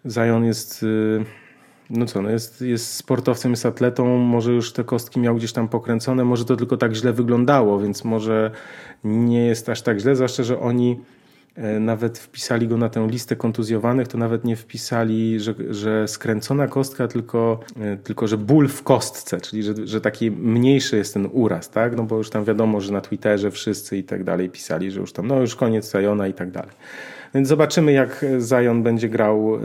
A: Zion jest y, no co, no jest, jest sportowcem, jest atletą, może już te kostki miał gdzieś tam pokręcone, może to tylko tak źle wyglądało, więc może nie jest aż tak źle, zwłaszcza, że oni nawet wpisali go na tę listę kontuzjowanych, to nawet nie wpisali, że, że skręcona kostka, tylko, e, tylko że ból w kostce, czyli że, że taki mniejszy jest ten uraz, tak? No bo już tam wiadomo, że na Twitterze wszyscy i tak dalej pisali, że już tam, no już koniec Sajona i tak dalej. Więc zobaczymy, jak Zion będzie grał e,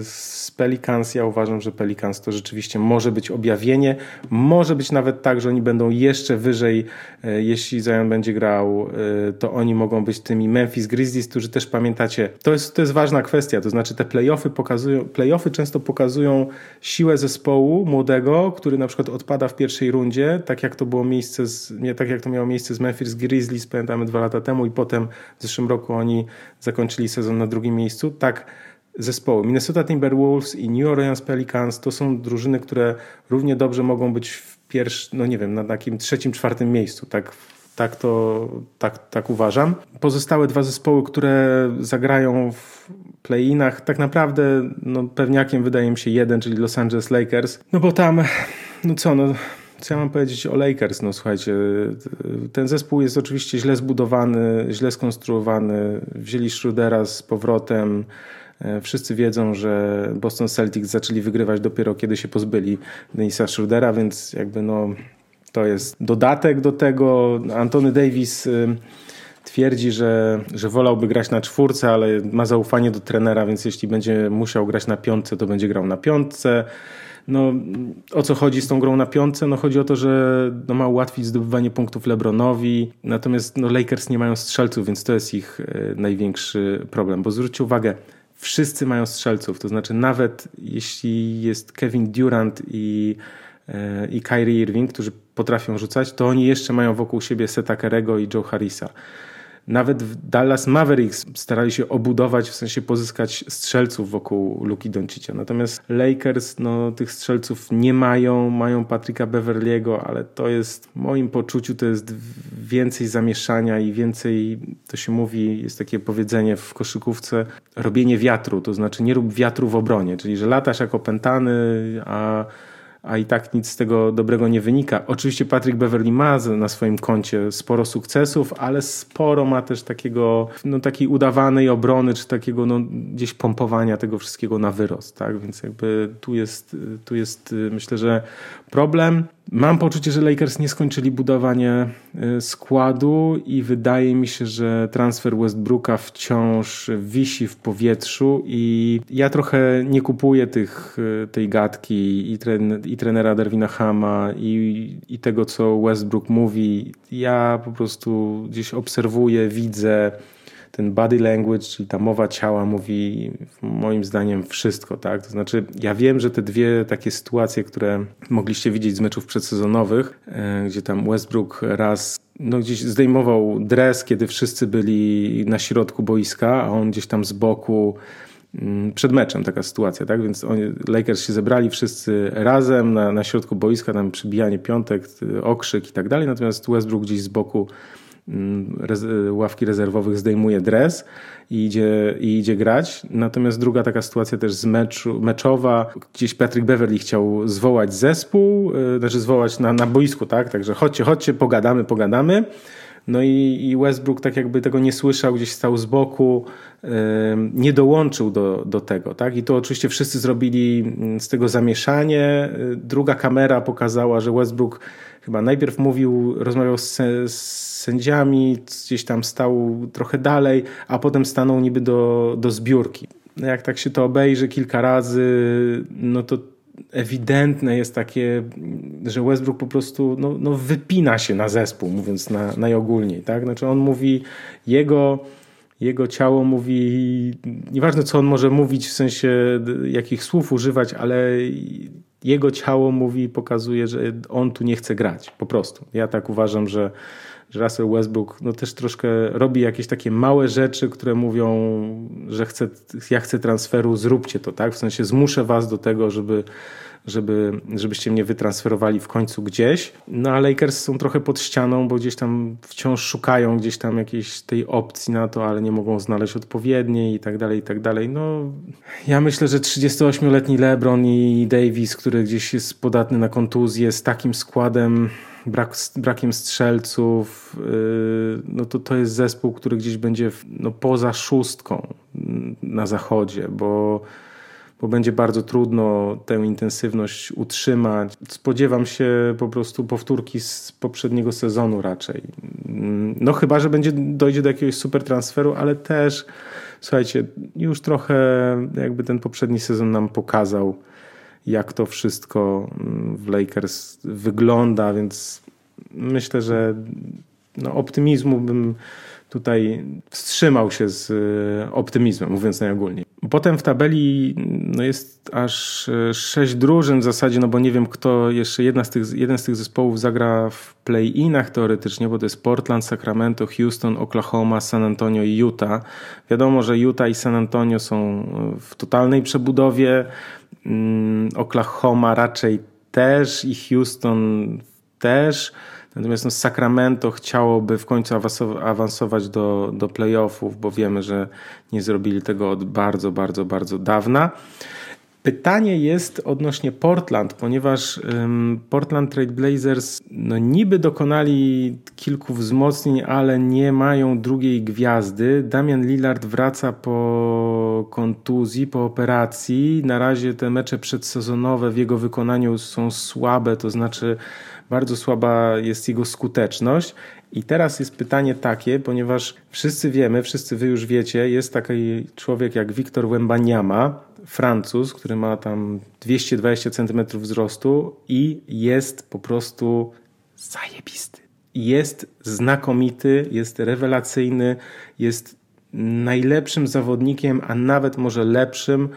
A: z Pelicans. Ja uważam, że Pelicans to rzeczywiście może być objawienie. Może być nawet tak, że oni będą jeszcze wyżej. E, jeśli Zion będzie grał, e, to oni mogą być tymi Memphis Grizzlies, którzy też pamiętacie. To jest, to jest ważna kwestia. To znaczy, te playoffy pokazują, playoffy często pokazują siłę zespołu młodego, który na przykład odpada w pierwszej rundzie, tak jak to było miejsce, z, nie tak jak to miało miejsce z Memphis Grizzlies, pamiętamy dwa lata temu, i potem w zeszłym roku oni zakończyli zakończyli sezon na drugim miejscu, tak zespoły Minnesota Timberwolves i New Orleans Pelicans to są drużyny, które równie dobrze mogą być w pierwszym, no nie wiem, na takim trzecim, czwartym miejscu, tak Tak to, tak, tak uważam. Pozostałe dwa zespoły, które zagrają w play-inach, tak naprawdę no, pewniakiem wydaje mi się jeden, czyli Los Angeles Lakers. No bo tam, no co, no co ja mam powiedzieć o Lakers? No słuchajcie, ten zespół jest oczywiście źle zbudowany, źle skonstruowany. Wzięli Schrödera z powrotem. E, wszyscy wiedzą, że Boston Celtics zaczęli wygrywać dopiero kiedy się pozbyli Denisa Schrödera, więc jakby no to jest dodatek do tego. Antony Davis y, twierdzi, że, że wolałby grać na czwórce, ale ma zaufanie do trenera, więc jeśli będzie musiał grać na piątce, to będzie grał na piątce. No, o co chodzi z tą grą na piątce? No, chodzi o to, że no, ma ułatwić zdobywanie punktów LeBronowi, natomiast no, Lakers nie mają strzelców, więc to jest ich e, największy problem. Bo zwróćcie uwagę, wszyscy mają strzelców, to znaczy nawet jeśli jest Kevin Durant i, e, i Kyrie Irving, którzy potrafią rzucać, to oni jeszcze mają wokół siebie Seta Kerego i Joe Harrisa. Nawet w Dallas Mavericks starali się obudować, w sensie pozyskać strzelców wokół Luki Doncicia. Natomiast Lakers no, tych strzelców nie mają, mają Patryka Beverly'ego, ale to jest w moim poczuciu to jest więcej zamieszania i więcej, to się mówi, jest takie powiedzenie w koszykówce, robienie wiatru, to znaczy nie rób wiatru w obronie, czyli że latasz jako opętany, a a i tak nic z tego dobrego nie wynika. Oczywiście Patrick Beverly ma na swoim koncie sporo sukcesów, ale sporo ma też takiego, no takiej udawanej obrony, czy takiego no, gdzieś pompowania tego wszystkiego na wyrost, tak? Więc jakby tu jest, tu jest myślę, że problem. Mam poczucie, że Lakers nie skończyli budowanie y, składu i wydaje mi się, że transfer Westbrooka wciąż wisi w powietrzu i ja trochę nie kupuję tych, y, tej gadki i, tren, i trenera Derwina Hama i, i tego, co Westbrook mówi. Ja po prostu gdzieś obserwuję, widzę, ten body language, czyli ta mowa ciała mówi moim zdaniem wszystko, tak? To znaczy, ja wiem, że te dwie takie sytuacje, które mogliście widzieć z meczów przedsezonowych, e, gdzie tam Westbrook raz no, gdzieś zdejmował dres, kiedy wszyscy byli na środku boiska, a on gdzieś tam z boku mm, przed meczem taka sytuacja, tak? Więc oni, Lakers się zebrali wszyscy razem na, na środku boiska, tam przybijanie piątek, okrzyk i tak dalej, natomiast Westbrook gdzieś z boku ławki rezerwowych zdejmuje dres i idzie, i idzie grać. Natomiast druga taka sytuacja też z meczu, meczowa, gdzieś Patrick Beverly chciał zwołać zespół, y, znaczy zwołać na, na boisku, tak? Także chodźcie, chodźcie, pogadamy, pogadamy. No i, i Westbrook tak jakby tego nie słyszał, gdzieś stał z boku, nie dołączył do, do tego. Tak? I to oczywiście wszyscy zrobili mm, z tego zamieszanie. Y, druga kamera pokazała, że Westbrook chyba najpierw mówił, rozmawiał z, z sędziami, gdzieś tam stał trochę dalej, a potem stanął niby do, do zbiórki. No jak tak się to obejrzy kilka razy, no to ewidentne jest takie, że Westbrook po prostu no, no wypina się na zespół, mówiąc na, najogólniej. Tak? Znaczy on mówi, jego, jego ciało mówi, nieważne co on może mówić, w sensie jakich słów używać, ale jego ciało mówi, pokazuje, że on tu nie chce grać. Po prostu. Ja tak uważam, że że Russell Westbrook no, też troszkę robi jakieś takie małe rzeczy, które mówią, że chce, ja chcę transferu, zróbcie to, tak? W sensie zmuszę was do tego, żeby, żeby, żebyście mnie wytransferowali w końcu gdzieś. No a Lakers są trochę pod ścianą, bo gdzieś tam wciąż szukają gdzieś tam jakiejś tej opcji na to, ale nie mogą znaleźć odpowiedniej i tak dalej, i tak dalej. No ja myślę, że 38-letni LeBron i Davis, który gdzieś jest podatny na kontuzję z takim składem brak, brakiem strzelców, yy, no to to jest zespół, który gdzieś będzie no, poza szóstką na zachodzie, bo, bo będzie bardzo trudno tę intensywność utrzymać. Spodziewam się po prostu powtórki z poprzedniego sezonu raczej. No chyba, że będzie dojdzie do jakiegoś super transferu, ale też słuchajcie, już trochę jakby ten poprzedni sezon nam pokazał, jak to wszystko mm, w Lakers wygląda, więc myślę, że no, optymizmu bym tutaj wstrzymał się z e, optymizmem, mówiąc najogólniej. Potem w tabeli no jest aż e, sześć drużyn w zasadzie, no bo nie wiem kto jeszcze, jedna z tych, jeden z tych zespołów zagra w play-inach teoretycznie, bo to jest Portland, Sacramento, Houston, Oklahoma, San Antonio i Utah. Wiadomo, że Utah i San Antonio są w totalnej przebudowie. Mm, Oklahoma raczej też i Houston też. Natomiast no, Sacramento chciałoby w końcu awansować do, do playoffów, bo wiemy, że nie zrobili tego od bardzo, bardzo, bardzo dawna. Pytanie jest odnośnie Portland, ponieważ um, Portland Trade Blazers no niby dokonali kilku wzmocnień, ale nie mają drugiej gwiazdy. Damian Lillard wraca po kontuzji, po operacji. Na razie te mecze przedsezonowe w jego wykonaniu są słabe, to znaczy bardzo słaba jest jego skuteczność. I teraz jest pytanie takie, ponieważ wszyscy wiemy, wszyscy wy już wiecie, jest taki człowiek jak Wiktor Wembaniama, Francuz, który ma tam 220 cm wzrostu i jest po prostu zajebisty. Jest znakomity, jest rewelacyjny, jest najlepszym zawodnikiem, a nawet może lepszym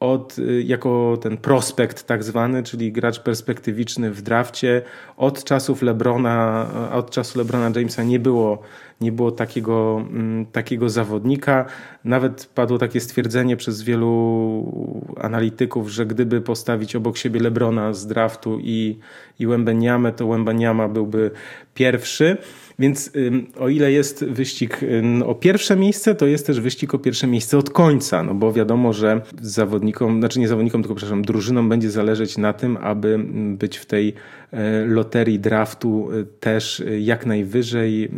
A: od, y, jako ten prospekt tak zwany, czyli gracz perspektywiczny w drafcie. Od czasów Lebrona, od czasu Lebrona Jamesa nie było, nie było takiego, mm, takiego zawodnika. Nawet padło takie stwierdzenie przez wielu analityków, że gdyby postawić obok siebie Lebrona z draftu i, i Wembeniamę, to Wembeniama byłby pierwszy. Więc o ile jest wyścig o pierwsze miejsce, to jest też wyścig o pierwsze miejsce od końca, no bo wiadomo, że zawodnikom, znaczy nie zawodnikom, tylko przepraszam, drużynom będzie zależeć na tym, aby być w tej e, loterii draftu e, też e, jak najwyżej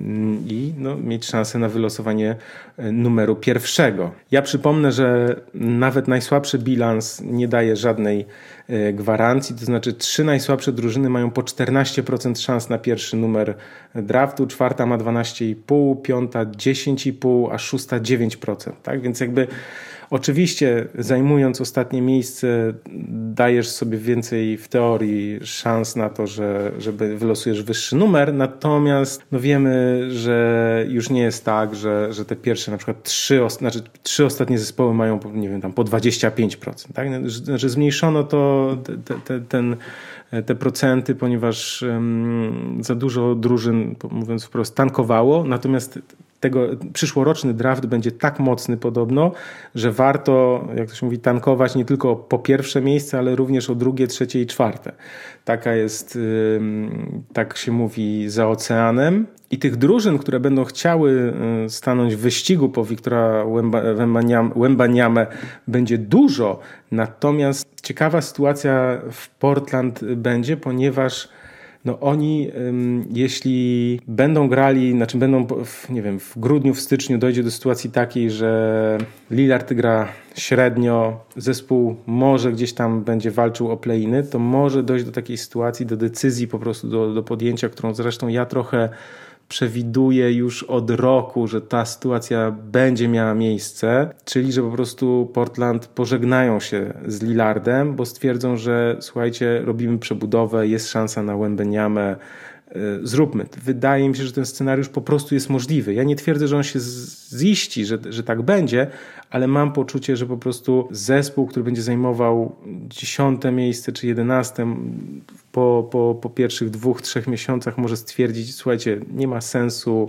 A: i no, mieć szansę na wylosowanie numeru pierwszego. Ja przypomnę, że nawet najsłabszy bilans nie daje żadnej gwarancji, to znaczy trzy najsłabsze drużyny mają po 14% szans na pierwszy numer draftu, czwarta ma 12,5, piąta 10,5, a szósta 9%. Tak? Więc jakby Oczywiście, zajmując ostatnie miejsce, dajesz sobie więcej w teorii szans na to, że, żeby wylosujesz wyższy numer, natomiast no wiemy, że już nie jest tak, że, że te pierwsze na przykład trzy, znaczy, trzy ostatnie zespoły mają nie wiem, tam po 25%. Tak? Znaczy zmniejszono to, te, te, ten, te procenty, ponieważ um, za dużo drużyn, mówiąc wprost, tankowało, natomiast tego przyszłoroczny draft będzie tak mocny podobno, że warto, jak to się mówi, tankować nie tylko po pierwsze miejsce, ale również o drugie, trzecie i czwarte. Taka jest, tak się mówi, za oceanem. I tych drużyn, które będą chciały stanąć w wyścigu po Wiktora Łębaniamę będzie dużo. Natomiast ciekawa sytuacja w Portland będzie, ponieważ no oni, jeśli będą grali, znaczy będą, w, nie wiem, w grudniu, w styczniu dojdzie do sytuacji takiej, że Lillard gra średnio, zespół może gdzieś tam będzie walczył o play-iny, to może dojść do takiej sytuacji, do decyzji po prostu, do, do podjęcia, którą zresztą ja trochę przewiduje już od roku, że ta sytuacja będzie miała miejsce, czyli że po prostu Portland pożegnają się z Lillardem, bo stwierdzą, że słuchajcie, robimy przebudowę, jest szansa na Wembeniamę, E, zróbmy. Wydaje mi się, że ten scenariusz po prostu jest możliwy. Ja nie twierdzę, że on się ziści, że, że tak będzie, ale mam poczucie, że po prostu zespół, który będzie zajmował dziesiąte miejsce czy jedenaste po, po, po pierwszych dwóch, trzech miesiącach może stwierdzić, słuchajcie, nie ma sensu,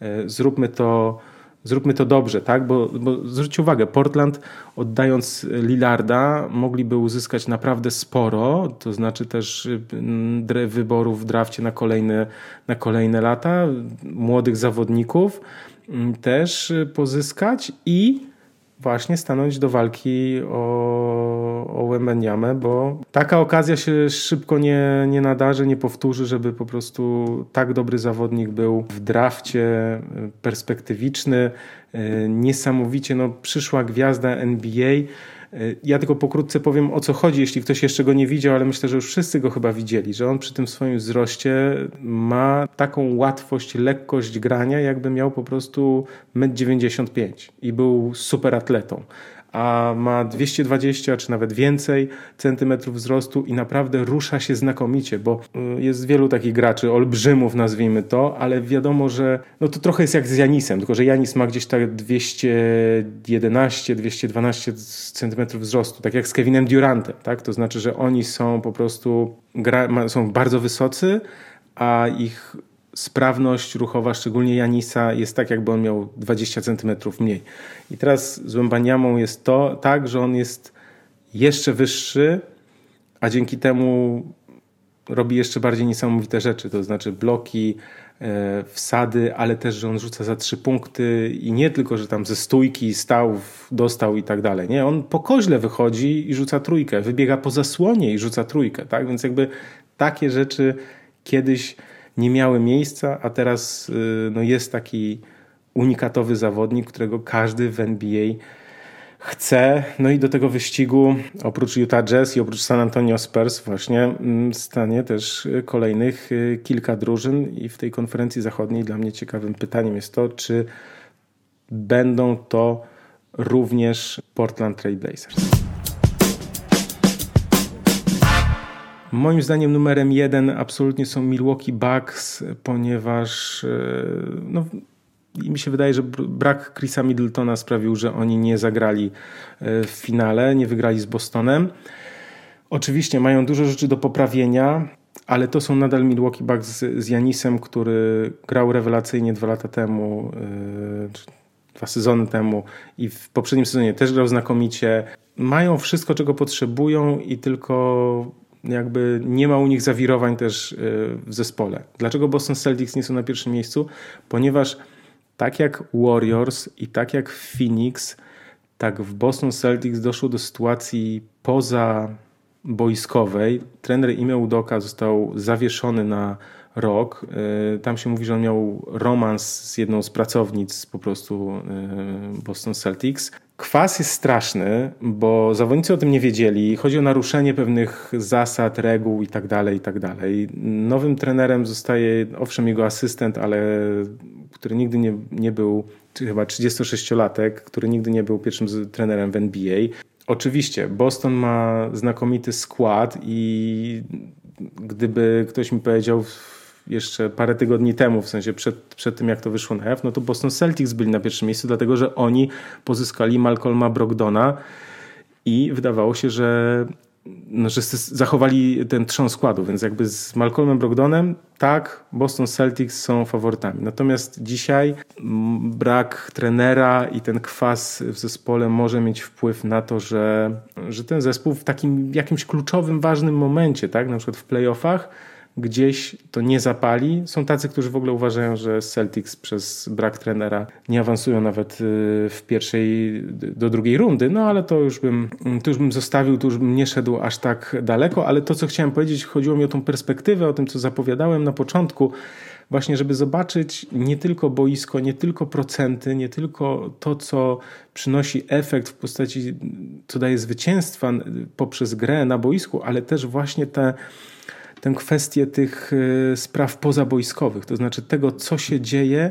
A: e, zróbmy to zróbmy to dobrze, tak? Bo, bo zwróćcie uwagę, Portland oddając Lillarda mogliby uzyskać naprawdę sporo, to znaczy też mm, wyborów w drafcie na kolejne, na kolejne lata, młodych zawodników mm, też pozyskać i właśnie stanąć do walki o, o Wembeniamę, bo taka okazja się szybko nie, nie nadarzy, nie powtórzy, żeby po prostu tak dobry zawodnik był w drafcie perspektywiczny, e, niesamowicie no, przyszła gwiazda NBA, E, ja tylko pokrótce powiem o co chodzi, jeśli ktoś jeszcze go nie widział, ale myślę, że już wszyscy go chyba widzieli, że on przy tym swoim wzroście ma taką łatwość, lekkość grania, jakby miał po prostu 1,95 m i był super atletą a ma 220 czy nawet więcej centymetrów wzrostu i naprawdę rusza się znakomicie, bo y, jest wielu takich graczy, olbrzymów nazwijmy to, ale wiadomo, że no to trochę jest jak z Janisem, tylko że Janis ma gdzieś tak 211, 212 centymetrów wzrostu, tak jak z Kevinem Durantem, tak? To znaczy, że oni są po prostu, są bardzo wysocy, a ich sprawność ruchowa, szczególnie Janisa, jest tak, jakby on miał 20 cm mniej. I teraz z Łębaniamą jest to tak, że on jest jeszcze wyższy, a dzięki temu robi jeszcze bardziej niesamowite rzeczy, to znaczy bloki, e, wsady, ale też, że on rzuca za trzy punkty i nie tylko, że tam ze stójki stał, dostał i tak dalej. Nie, on po koźle wychodzi i rzuca trójkę, wybiega po zasłonie i rzuca trójkę, tak? Więc jakby takie rzeczy kiedyś nie miały miejsca, a teraz y, no, jest taki unikatowy zawodnik, którego każdy w NBA chce. No i do tego wyścigu oprócz Utah Jazz i oprócz San Antonio Spurs właśnie mm, stanie też kolejnych y, kilka drużyn i w tej konferencji zachodniej dla mnie ciekawym pytaniem jest to, czy będą to również Portland Trail Blazers. Moim zdaniem numerem jeden absolutnie są Milwaukee Bucks, ponieważ y, no, i mi się wydaje, że brak Chrisa Middletona sprawił, że oni nie zagrali e, w finale, nie wygrali z Bostonem. Oczywiście mają dużo rzeczy do poprawienia, ale to są nadal Milwaukee Bucks z, z Janisem, który grał rewelacyjnie dwa lata temu, yy, dwa sezony temu i w poprzednim sezonie też grał znakomicie. Mają wszystko, czego potrzebują i tylko jakby nie ma u nich zawirowań też e, w zespole. Dlaczego Boston Celtics nie są na pierwszym miejscu? Ponieważ tak jak Warriors i tak jak Phoenix, tak w Boston Celtics doszło do sytuacji poza boiskowej. Trener Ime Udoka został zawieszony na rok. E, tam się mówi, że on miał romans z jedną z pracownic po prostu e, Boston Celtics. Kwas jest straszny, bo zawodnicy o tym nie wiedzieli. Chodzi o naruszenie pewnych zasad, reguł itd., tak itd. Tak Nowym trenerem zostaje owszem jego asystent, ale który nigdy nie, nie był, chyba 36-latek, który nigdy nie był pierwszym trenerem w NBA. Oczywiście, Boston ma znakomity skład i gdyby ktoś mi powiedział jeszcze parę tygodni temu, w sensie przed, przed tym jak to wyszło na jaw, no to Boston Celtics byli na pierwszym miejscu, dlatego że oni pozyskali Malcolma Brogdona i wydawało się, że no, że zachowali ten trzon składu, więc jakby z Malcolmem Brogdonem tak, Boston Celtics są faworytami. Natomiast dzisiaj brak trenera i ten kwas w zespole może mieć wpływ na to, że, że ten zespół w takim jakimś kluczowym, ważnym momencie, tak, na przykład w playoffach, gdzieś to nie zapali. Są tacy, którzy w ogóle uważają, że Celtics przez brak trenera nie awansują nawet y, w pierwszej do drugiej rundy, no ale to już bym, to już bym zostawił, to już bym nie szedł aż tak daleko, ale to, co chciałem powiedzieć, chodziło mi o tą perspektywę, o tym, co zapowiadałem na początku, właśnie, żeby zobaczyć nie tylko boisko, nie tylko procenty, nie tylko to, co przynosi efekt w postaci, co daje zwycięstwa poprzez grę na boisku, ale też właśnie te tę kwestię tych y, spraw pozabojskowych, to znaczy tego, co się dzieje y,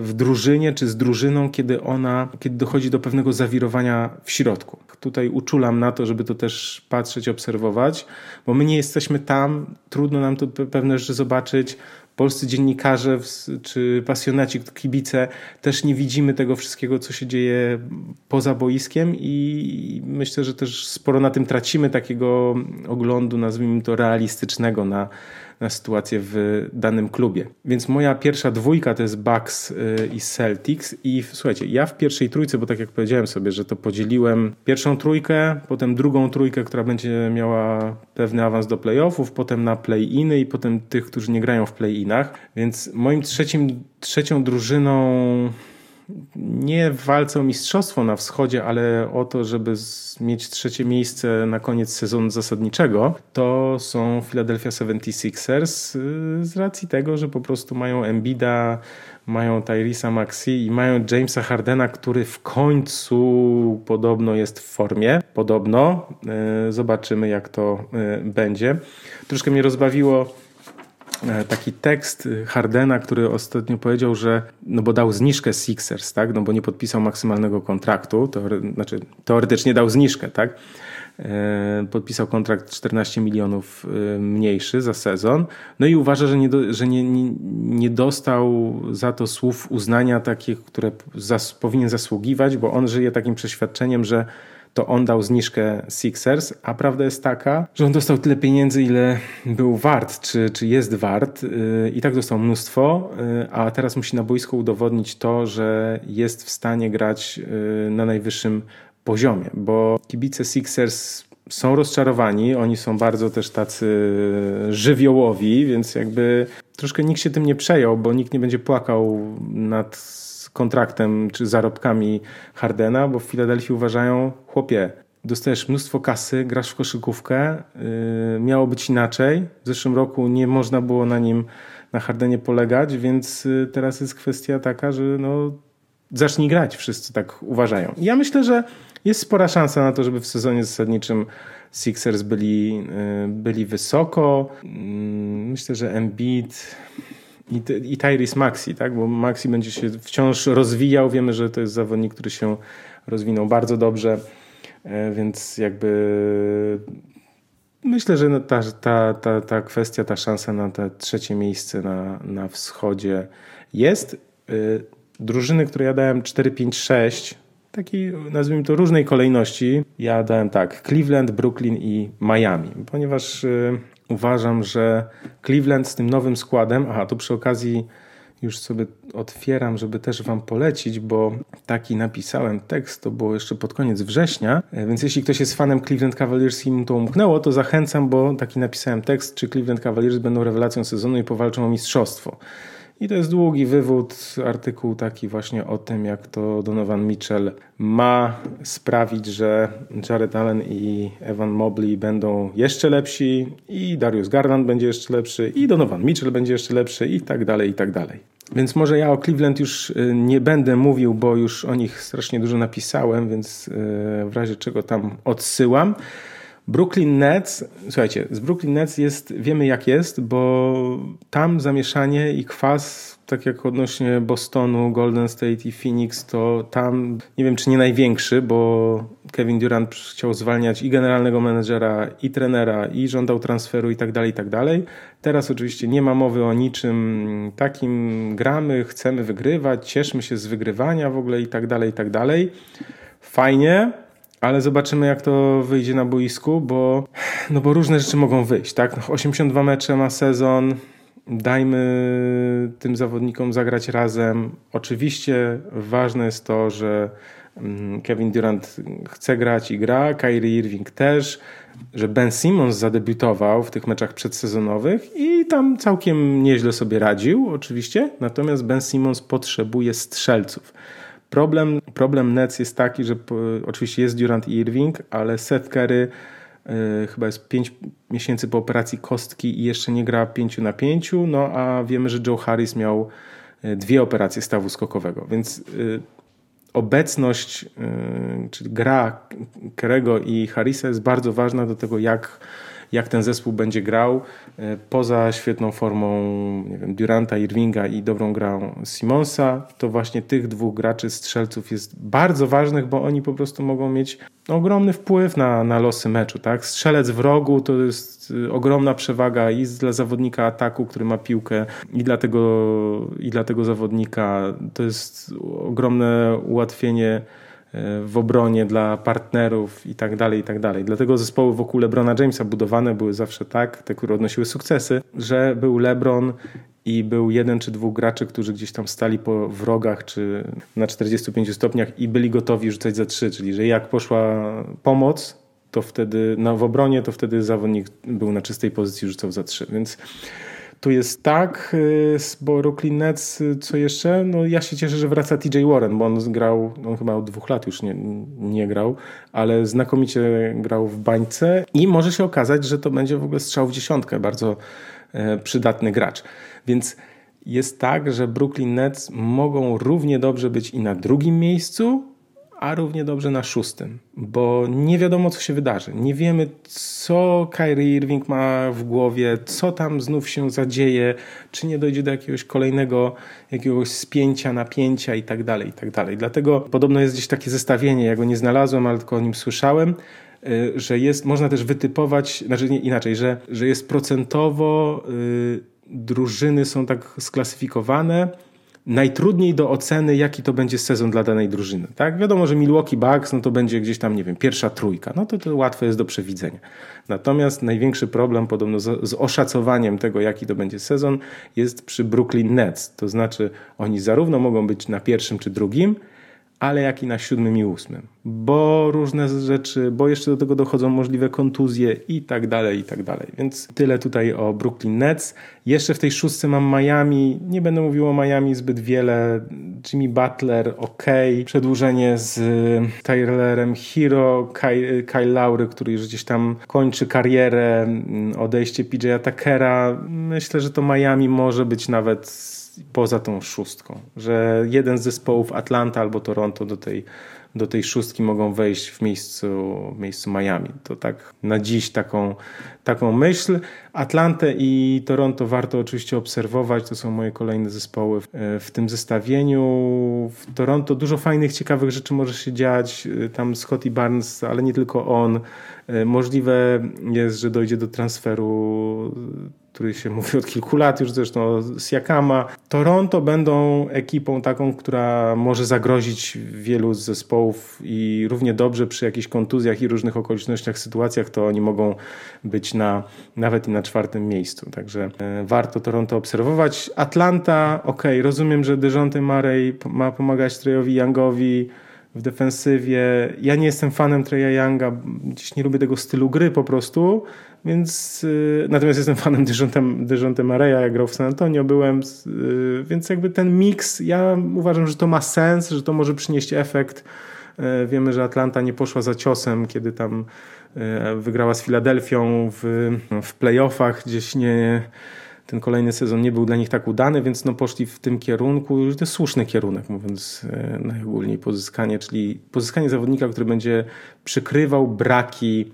A: w drużynie czy z drużyną, kiedy ona, kiedy dochodzi do pewnego zawirowania w środku. Tutaj uczulam na to, żeby to też patrzeć, obserwować, bo my nie jesteśmy tam, trudno nam to pewne rzeczy zobaczyć, polscy dziennikarze czy pasjonaci, kibice też nie widzimy tego wszystkiego, co się dzieje poza boiskiem i myślę, że też sporo na tym tracimy takiego oglądu, nazwijmy to realistycznego na, na sytuację w danym klubie. Więc moja pierwsza dwójka to jest Bucks y, i Celtics i słuchajcie, ja w pierwszej trójce, bo tak jak powiedziałem sobie, że to podzieliłem pierwszą trójkę, potem drugą trójkę, która będzie miała pewny awans do playoffów, potem na play-iny i potem tych, którzy nie grają w play-inach. Więc moim trzecim, trzecią drużyną nie w walce o mistrzostwo na wschodzie, ale o to, żeby mieć trzecie miejsce na koniec sezonu zasadniczego, to są Philadelphia 76ers y, z racji tego, że po prostu mają Embida, mają Tyrisa Maxi i mają Jamesa Hardena, który w końcu podobno jest w formie. Podobno. Y, zobaczymy, jak to y, będzie. Troszkę mnie rozbawiło taki tekst Hardena, który ostatnio powiedział, że no bo dał zniżkę Sixers, tak? No bo nie podpisał maksymalnego kontraktu, teore, znaczy teoretycznie dał zniżkę, tak? E, podpisał kontrakt 14 milionów e, mniejszy za sezon. No i uważa, że nie, do, że nie, nie, nie dostał za to słów uznania takich, które zas, powinien zasługiwać, bo on żyje takim przeświadczeniem, że to on dał zniżkę Sixers, a prawda jest taka, że on dostał tyle pieniędzy, ile był wart, czy, czy jest wart yy, i tak dostał mnóstwo, yy, a teraz musi na boisku udowodnić to, że jest w stanie grać yy, na najwyższym poziomie, bo kibice Sixers są rozczarowani, oni są bardzo też tacy żywiołowi, więc jakby troszkę nikt się tym nie przejął, bo nikt nie będzie płakał nad kontraktem czy zarobkami Hardena, bo w Filadelfii uważają, chłopie, dostajesz mnóstwo kasy, grasz w koszykówkę, yy, miało być inaczej. W zeszłym roku nie można było na nim, na Hardenie polegać, więc yy, teraz jest kwestia taka, że no, zacznij grać, wszyscy tak uważają. Ja myślę, że jest spora szansa na to, żeby w sezonie zasadniczym Sixers byli, yy, byli wysoko. Mm, myślę, że Embiid i, i Tyrese Maxi, tak? bo Maxi będzie się wciąż rozwijał. Wiemy, że to jest zawodnik, który się rozwinął bardzo dobrze, e, więc jakby myślę, że no ta, ta, ta, ta kwestia, ta szansa na te trzecie miejsce na, na wschodzie jest. E, drużyny, które ja dałem 4-5-6, takiej nazwijmy to różnej kolejności, ja dałem tak, Cleveland, Brooklyn i Miami, ponieważ e, uważam, że Cleveland z tym nowym składem, aha, tu przy okazji już sobie otwieram, żeby też Wam polecić, bo taki napisałem tekst, to było jeszcze pod koniec września, e, więc jeśli ktoś jest fanem Cleveland Cavaliers i mu to umknęło, to zachęcam, bo taki napisałem tekst, czy Cleveland Cavaliers będą rewelacją sezonu i powalczą o mistrzostwo. I to jest długi wywód, artykuł taki właśnie o tym, jak to Donovan Mitchell ma sprawić, że Jared Allen i Evan Mobley będą jeszcze lepsi i Darius Garland będzie jeszcze lepszy i Donovan Mitchell będzie jeszcze lepszy i tak dalej, i tak dalej. Więc może ja o Cleveland już y, nie będę mówił, bo już o nich strasznie dużo napisałem, więc y, w razie czego tam odsyłam. Brooklyn Nets, słuchajcie, z Brooklyn Nets jest, wiemy jak jest, bo tam zamieszanie i kwas, tak jak odnośnie Bostonu, Golden State i Phoenix, to tam nie wiem czy nie największy, bo Kevin Durant chciał zwalniać i generalnego menedżera, i trenera, i żądał transferu i tak dalej, i tak dalej. Teraz oczywiście nie ma mowy o niczym takim, gramy, chcemy wygrywać, cieszmy się z wygrywania w ogóle i tak dalej, i tak dalej. Fajnie, ale zobaczymy, jak to wyjdzie na boisku, bo, no bo różne rzeczy mogą wyjść. Tak? 82 mecze ma sezon. Dajmy tym zawodnikom zagrać razem. Oczywiście ważne jest to, że mm, Kevin Durant chce grać i gra, Kyrie Irving też, że Ben Simmons zadebiutował w tych meczach przedsezonowych i tam całkiem nieźle sobie radził, oczywiście. Natomiast Ben Simmons potrzebuje strzelców. Problem, problem Nets jest taki, że oczywiście jest Durant i Irving, ale Seth Curry y, chyba jest 5 miesięcy po operacji kostki i jeszcze nie gra 5 na 5, no a wiemy, że Joe Harris miał y, dwie operacje stawu skokowego, więc y, obecność, czyli gra Kerego i Harrisa jest bardzo ważna do tego, jak jak ten zespół będzie grał. E, poza świetną formą nie wiem, Duranta, Irvinga i dobrą grą Simonsa, to właśnie tych dwóch graczy, strzelców jest bardzo ważnych, bo oni po prostu mogą mieć ogromny wpływ na, na losy meczu. Tak? Strzelec w rogu to jest e, ogromna przewaga i dla zawodnika ataku, który ma piłkę, i dla tego, i dla tego zawodnika to jest ogromne ułatwienie w obronie dla partnerów i tak dalej, i tak dalej. Dlatego zespoły wokół LeBrona Jamesa budowane były zawsze tak, te, które odnosiły sukcesy, że był LeBron i był jeden czy dwóch graczy, którzy gdzieś tam stali po wrogach czy na 45 stopniach i byli gotowi rzucać za trzy, czyli że jak poszła pomoc, to wtedy na, w obronie, to wtedy zawodnik był na czystej pozycji, rzucał za trzy. Więc tu jest tak, bo y, Brooklyn Nets, y, co jeszcze? No ja się cieszę, że wraca TJ Warren, bo on grał, on chyba od dwóch lat już nie, nie grał, ale znakomicie grał w bańce i może się okazać, że to będzie w ogóle strzał w dziesiątkę, bardzo e, przydatny gracz. Więc jest tak, że Brooklyn Nets mogą równie dobrze być i na drugim miejscu, a równie dobrze na szóstym, bo nie wiadomo, co się wydarzy. Nie wiemy, co Kyrie Irving ma w głowie, co tam znów się zadzieje, czy nie dojdzie do jakiegoś kolejnego jakiegoś spięcia, napięcia i tak dalej, i tak dalej. Dlatego podobno jest gdzieś takie zestawienie, ja go nie znalazłem, ale tylko o nim słyszałem, y, że jest, można też wytypować, znaczy nie, inaczej, że, że jest procentowo, yy, drużyny są tak sklasyfikowane, najtrudniej do oceny, jaki to będzie sezon dla danej drużyny. Tak? Wiadomo, że Milwaukee Bucks no to będzie gdzieś tam, nie wiem, pierwsza trójka. No to, to łatwe jest do przewidzenia. Natomiast największy problem podobno z, z oszacowaniem tego, jaki to będzie sezon, jest przy Brooklyn Nets. To znaczy, oni zarówno mogą być na pierwszym czy drugim, ale jak i na siódmym i ósmym, bo różne rzeczy, bo jeszcze do tego dochodzą możliwe kontuzje i tak dalej, i tak dalej. Więc tyle tutaj o Brooklyn Nets. Jeszcze w tej szóstce mam Miami. Nie będę mówił o Miami zbyt wiele. Jimmy Butler, ok. Przedłużenie z Tylerem Hero, Kyle, Kyle Lowry, który już gdzieś tam kończy karierę, odejście PJ Tuckera. Myślę, że to Miami może być nawet poza tą szóstką, że jeden z zespołów Atlanta albo Toronto do tej, do tej szóstki mogą wejść w miejscu, w miejscu Miami. To tak na dziś taką, taką myśl. Atlantę i Toronto warto oczywiście obserwować. To są moje kolejne zespoły w, w tym zestawieniu. W Toronto dużo fajnych, ciekawych rzeczy może się dziać. Tam Scotty Barnes, ale nie tylko on. Możliwe jest, że dojdzie do transferu który się mówi od kilku lat już zresztą z Jakama. Toronto będą ekipą taką, która może zagrozić wielu z zespołów i równie dobrze przy jakichś kontuzjach i różnych okolicznościach, sytuacjach, to oni mogą być na, nawet i na czwartym miejscu. Także e, warto Toronto obserwować. Atlanta, ok, rozumiem, że Dejounte Murray ma pomagać Trejowi Youngowi w defensywie. Ja nie jestem fanem Treya Younga, gdzieś nie lubię tego stylu gry po prostu, więc yy, natomiast jestem fanem Dejonte Mareya, jak grał w San Antonio byłem, yy, więc jakby ten miks, ja uważam, że to ma sens, że to może przynieść efekt. Yy, wiemy, że Atlanta nie poszła za ciosem, kiedy tam y, wygrała z Filadelfią w, w playoffach, gdzieś nie ten kolejny sezon nie był dla nich tak udany, więc no poszli w tym kierunku, to jest słuszny kierunek, mówiąc y, najogólniej pozyskanie, czyli pozyskanie zawodnika, który będzie przykrywał braki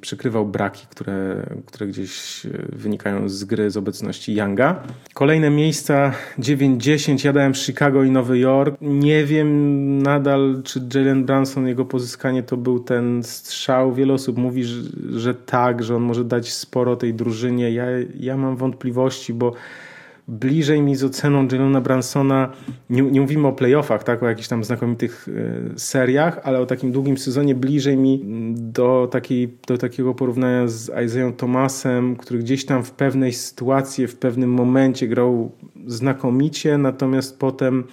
A: przykrywał braki, które, które gdzieś e, wynikają z gry, z obecności Younga. Kolejne miejsca 9-10, ja dałem Chicago i Nowy Jork. Nie wiem nadal, czy Jalen Branson, jego pozyskanie to był ten strzał. Wiele osób mówi, że, że tak, że on może dać sporo tej drużynie. Ja, ja mam wątpliwości, bo bliżej mi z oceną Jalona Bransona, nie, nie, mówimy o playoffach, tak, o jakichś tam znakomitych e, seriach, ale o takim długim sezonie bliżej mi do, takiej, do takiego porównania z Isaiah Thomasem, który gdzieś tam w pewnej sytuacji, w pewnym momencie grał znakomicie, natomiast potem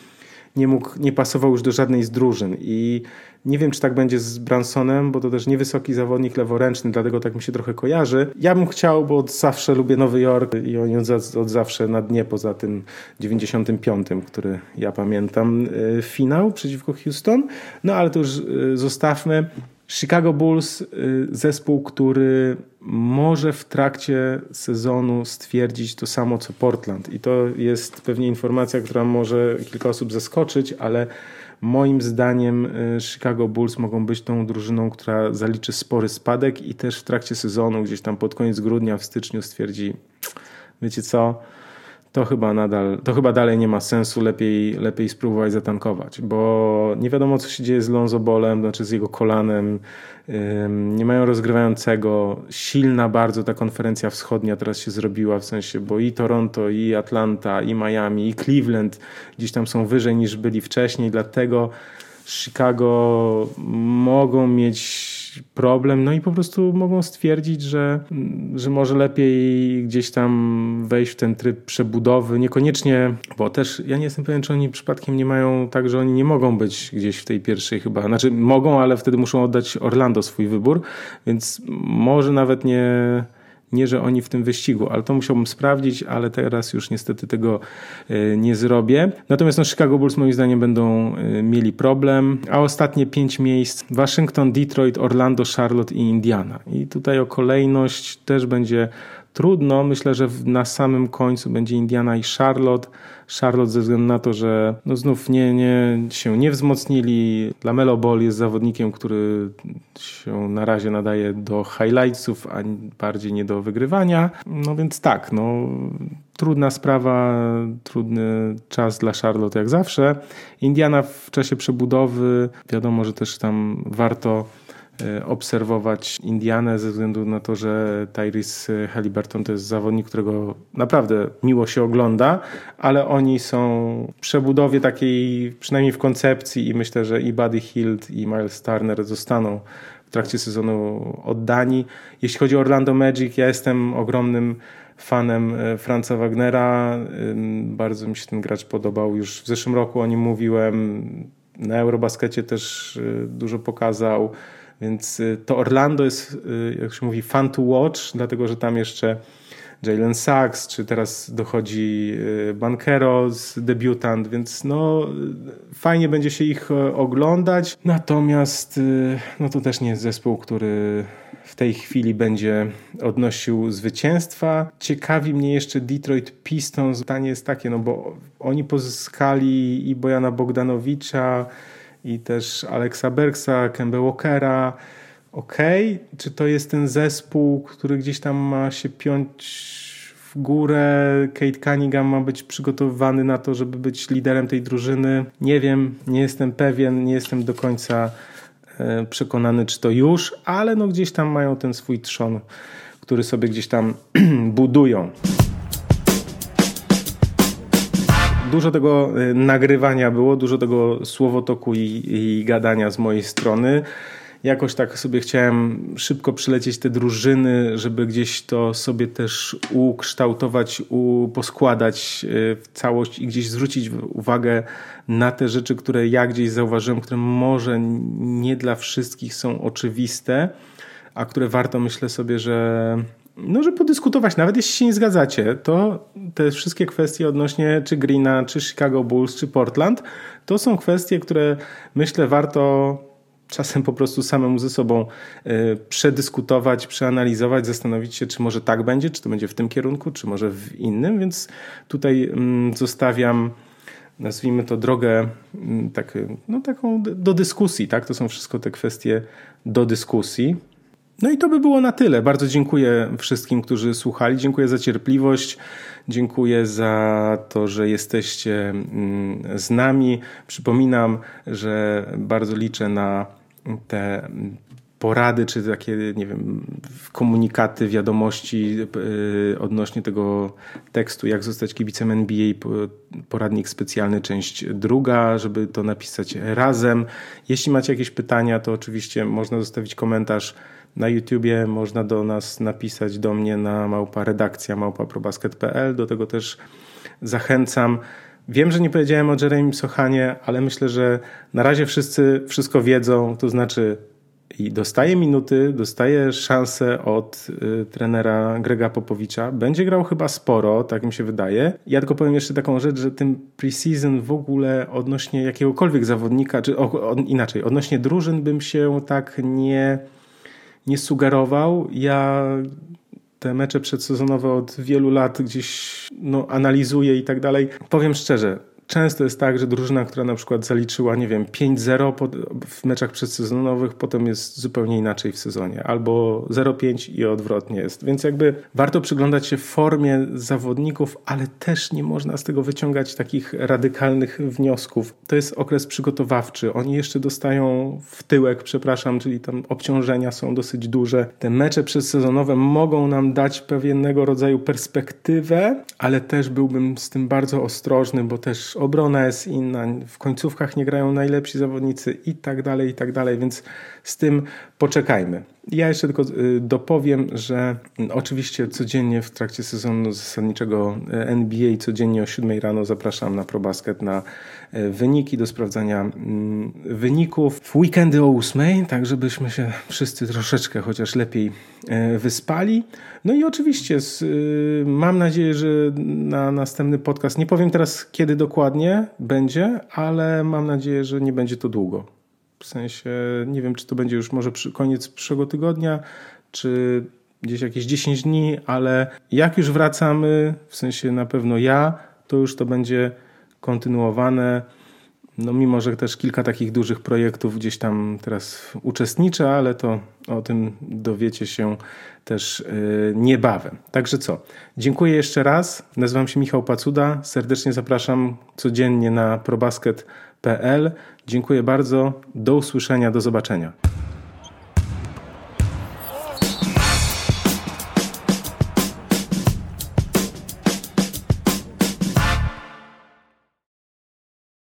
A: nie mógł, nie pasował już do żadnej z drużyn. I nie wiem, czy tak będzie z Bransonem, bo to też niewysoki zawodnik leworęczny, dlatego tak mi się trochę kojarzy. Ja bym chciał, bo od zawsze lubię Nowy Jork i oni od, od zawsze na dnie, poza tym 95, który ja pamiętam, y, finał przeciwko Houston. No ale to już y, zostawmy. Chicago Bulls, y, zespół, który może w trakcie sezonu stwierdzić to samo co Portland. I to jest pewnie informacja, która może kilka osób zaskoczyć, ale Moim zdaniem y, Chicago Bulls mogą być tą drużyną, która zaliczy spory spadek i też w trakcie sezonu, gdzieś tam pod koniec grudnia, w styczniu stwierdzi, wiecie co, to chyba nadal, to chyba dalej nie ma sensu, lepiej, lepiej spróbować zatankować, bo nie wiadomo co się dzieje z Lonzo Bolem, znaczy z jego kolanem, nie mają rozgrywającego, silna bardzo ta konferencja wschodnia teraz się zrobiła, w sensie, bo i Toronto, i Atlanta, i Miami, i Cleveland gdzieś tam są wyżej niż byli wcześniej, dlatego Chicago mogą mieć problem, no i po prostu mogą stwierdzić, że, że może lepiej gdzieś tam wejść w ten tryb przebudowy, niekoniecznie, bo też ja nie jestem pewien, czy oni przypadkiem nie mają tak, że oni nie mogą być gdzieś w tej pierwszej chyba, znaczy mogą, ale wtedy muszą oddać Orlando swój wybór, więc może nawet nie nie, że oni w tym wyścigu, ale to musiałbym sprawdzić, ale teraz już niestety tego e, nie zrobię. Natomiast no, Chicago Bulls moim zdaniem będą e, mieli problem. A ostatnie pięć miejsc Waszyngton, Detroit, Orlando, Charlotte i Indiana. I tutaj o kolejność też będzie trudno. Myślę, że na samym końcu będzie Indiana i Charlotte. Charlotte ze względu na to, że no znów nie, nie, się nie wzmocnili. Lamelo Ball jest zawodnikiem, który się na razie nadaje do highlightsów, a bardziej nie do wygrywania. No więc tak, no trudna sprawa, trudny czas dla Charlotte jak zawsze. Indiana w czasie przebudowy, wiadomo, że też tam warto obserwować Indianę ze względu na to, że Tyrese Halliburton to jest zawodnik, którego naprawdę miło się ogląda, ale oni są w przebudowie takiej, przynajmniej w koncepcji i myślę, że i Buddy Hield i Miles Turner zostaną w trakcie sezonu oddani. Jeśli chodzi o Orlando Magic, ja jestem ogromnym fanem Franza Wagnera. Bardzo mi się ten gracz podobał. Już w zeszłym roku o nim mówiłem. Na Eurobaskecie też dużo pokazał. Więc to Orlando jest, jak się mówi, fun to watch, dlatego że tam jeszcze Jalen Sachs, czy teraz dochodzi y, Bankeros, debiutant, więc no fajnie będzie się ich e, oglądać. Natomiast y, no to też nie jest zespół, który w tej chwili będzie odnosił zwycięstwa. Ciekawi mnie jeszcze Detroit Pistons. Pytanie jest takie, no bo oni pozyskali i Bojana Bogdanowicza, i też Alexa Bergsa, Kemba Walkera, ok, czy to jest ten zespół, który gdzieś tam ma się piąć w górę, Kate Cunningham ma być przygotowywany na to, żeby być liderem tej drużyny. Nie wiem, nie jestem pewien, nie jestem do końca e, przekonany, czy to już, ale no gdzieś tam mają ten swój trzon, który sobie gdzieś tam budują. Dużo tego e, nagrywania było, dużo tego słowotoku i, i gadania z mojej strony. Jakoś tak sobie chciałem szybko przylecieć te drużyny, żeby gdzieś to sobie też ukształtować, u, poskładać e, w całość i gdzieś zwrócić uwagę na te rzeczy, które ja gdzieś zauważyłem, które może nie dla wszystkich są oczywiste, a które warto myślę sobie, że no, że podyskutować, nawet jeśli się nie zgadzacie, to te wszystkie kwestie odnośnie czy Greena, czy Chicago Bulls, czy Portland, to są kwestie, które myślę warto czasem po prostu samemu ze sobą e, przedyskutować, przeanalizować, zastanowić się, czy może tak będzie, czy to będzie w tym kierunku, czy może w innym, więc tutaj mm, zostawiam nazwijmy to drogę mm, tak, no, taką do dyskusji, tak? To są wszystko te kwestie do dyskusji. No i to by było na tyle. Bardzo dziękuję wszystkim, którzy słuchali. Dziękuję za cierpliwość. Dziękuję za to, że jesteście mm, z nami. Przypominam, że bardzo liczę na te porady, czy takie, nie wiem, komunikaty, wiadomości yy, odnośnie tego tekstu, jak zostać kibicem NBA, poradnik specjalny, część druga, żeby to napisać razem. Jeśli macie jakieś pytania, to oczywiście można zostawić komentarz na YouTubie, można do nas napisać do mnie na małpa redakcja małpaprobasket.pl. Do tego też zachęcam. Wiem, że nie powiedziałem o Jeremy Sochanie, ale myślę, że na razie wszyscy wszystko wiedzą, to znaczy i dostaje minuty, dostaje szansę od y, trenera Grega Popowicza. Będzie grał chyba sporo, tak mi się wydaje. Ja tylko powiem jeszcze taką rzecz, że tym preseason w ogóle odnośnie jakiegokolwiek zawodnika, czy o, o, inaczej, odnośnie drużyn bym się tak nie, nie sugerował. Ja te mecze przedsezonowe od wielu lat gdzieś no, analizuję i tak dalej. Powiem szczerze, Często jest tak, że drużyna, która na przykład zaliczyła, nie wiem, 5-0 w meczach przedsezonowych, potem jest zupełnie inaczej w sezonie, albo 0-5 i odwrotnie jest. Więc jakby warto przyglądać się formie zawodników, ale też nie można z tego wyciągać takich radykalnych wniosków. To jest okres przygotowawczy. Oni jeszcze dostają w tyłek, przepraszam, czyli tam obciążenia są dosyć duże. Te mecze przedsezonowe mogą nam dać pewnego rodzaju perspektywę, ale też byłbym z tym bardzo ostrożny, bo też obrona jest inna, w końcówkach nie grają najlepsi zawodnicy i tak dalej, i tak dalej, więc z tym poczekajmy. Ja jeszcze tylko y, dopowiem, że mm, oczywiście codziennie w trakcie sezonu zasadniczego y, NBA, codziennie o 7 rano zapraszam na ProBasket na y, wyniki, do sprawdzania mm, wyników. W weekendy o 8, tak żebyśmy się wszyscy troszeczkę chociaż lepiej wyspali. No i oczywiście mam nadzieję, że na następny podcast, nie powiem teraz kiedy dokładnie będzie, ale mam nadzieję, że nie będzie to długo. W sensie nie wiem, czy to będzie już może przy, koniec przyszłego tygodnia, czy gdzieś jakieś 10 dni, ale jak już wracamy, w sensie na pewno ja, to już to będzie kontynuowane. No mimo, że też kilka takich dużych projektów gdzieś tam teraz uczestniczę, ale to o tym dowiecie się też yy, niebawem. Także co, dziękuję jeszcze raz. Nazywam się Michał Pacuda. Serdecznie zapraszam codziennie na probasket.pl. Dziękuję bardzo. Do usłyszenia, do zobaczenia.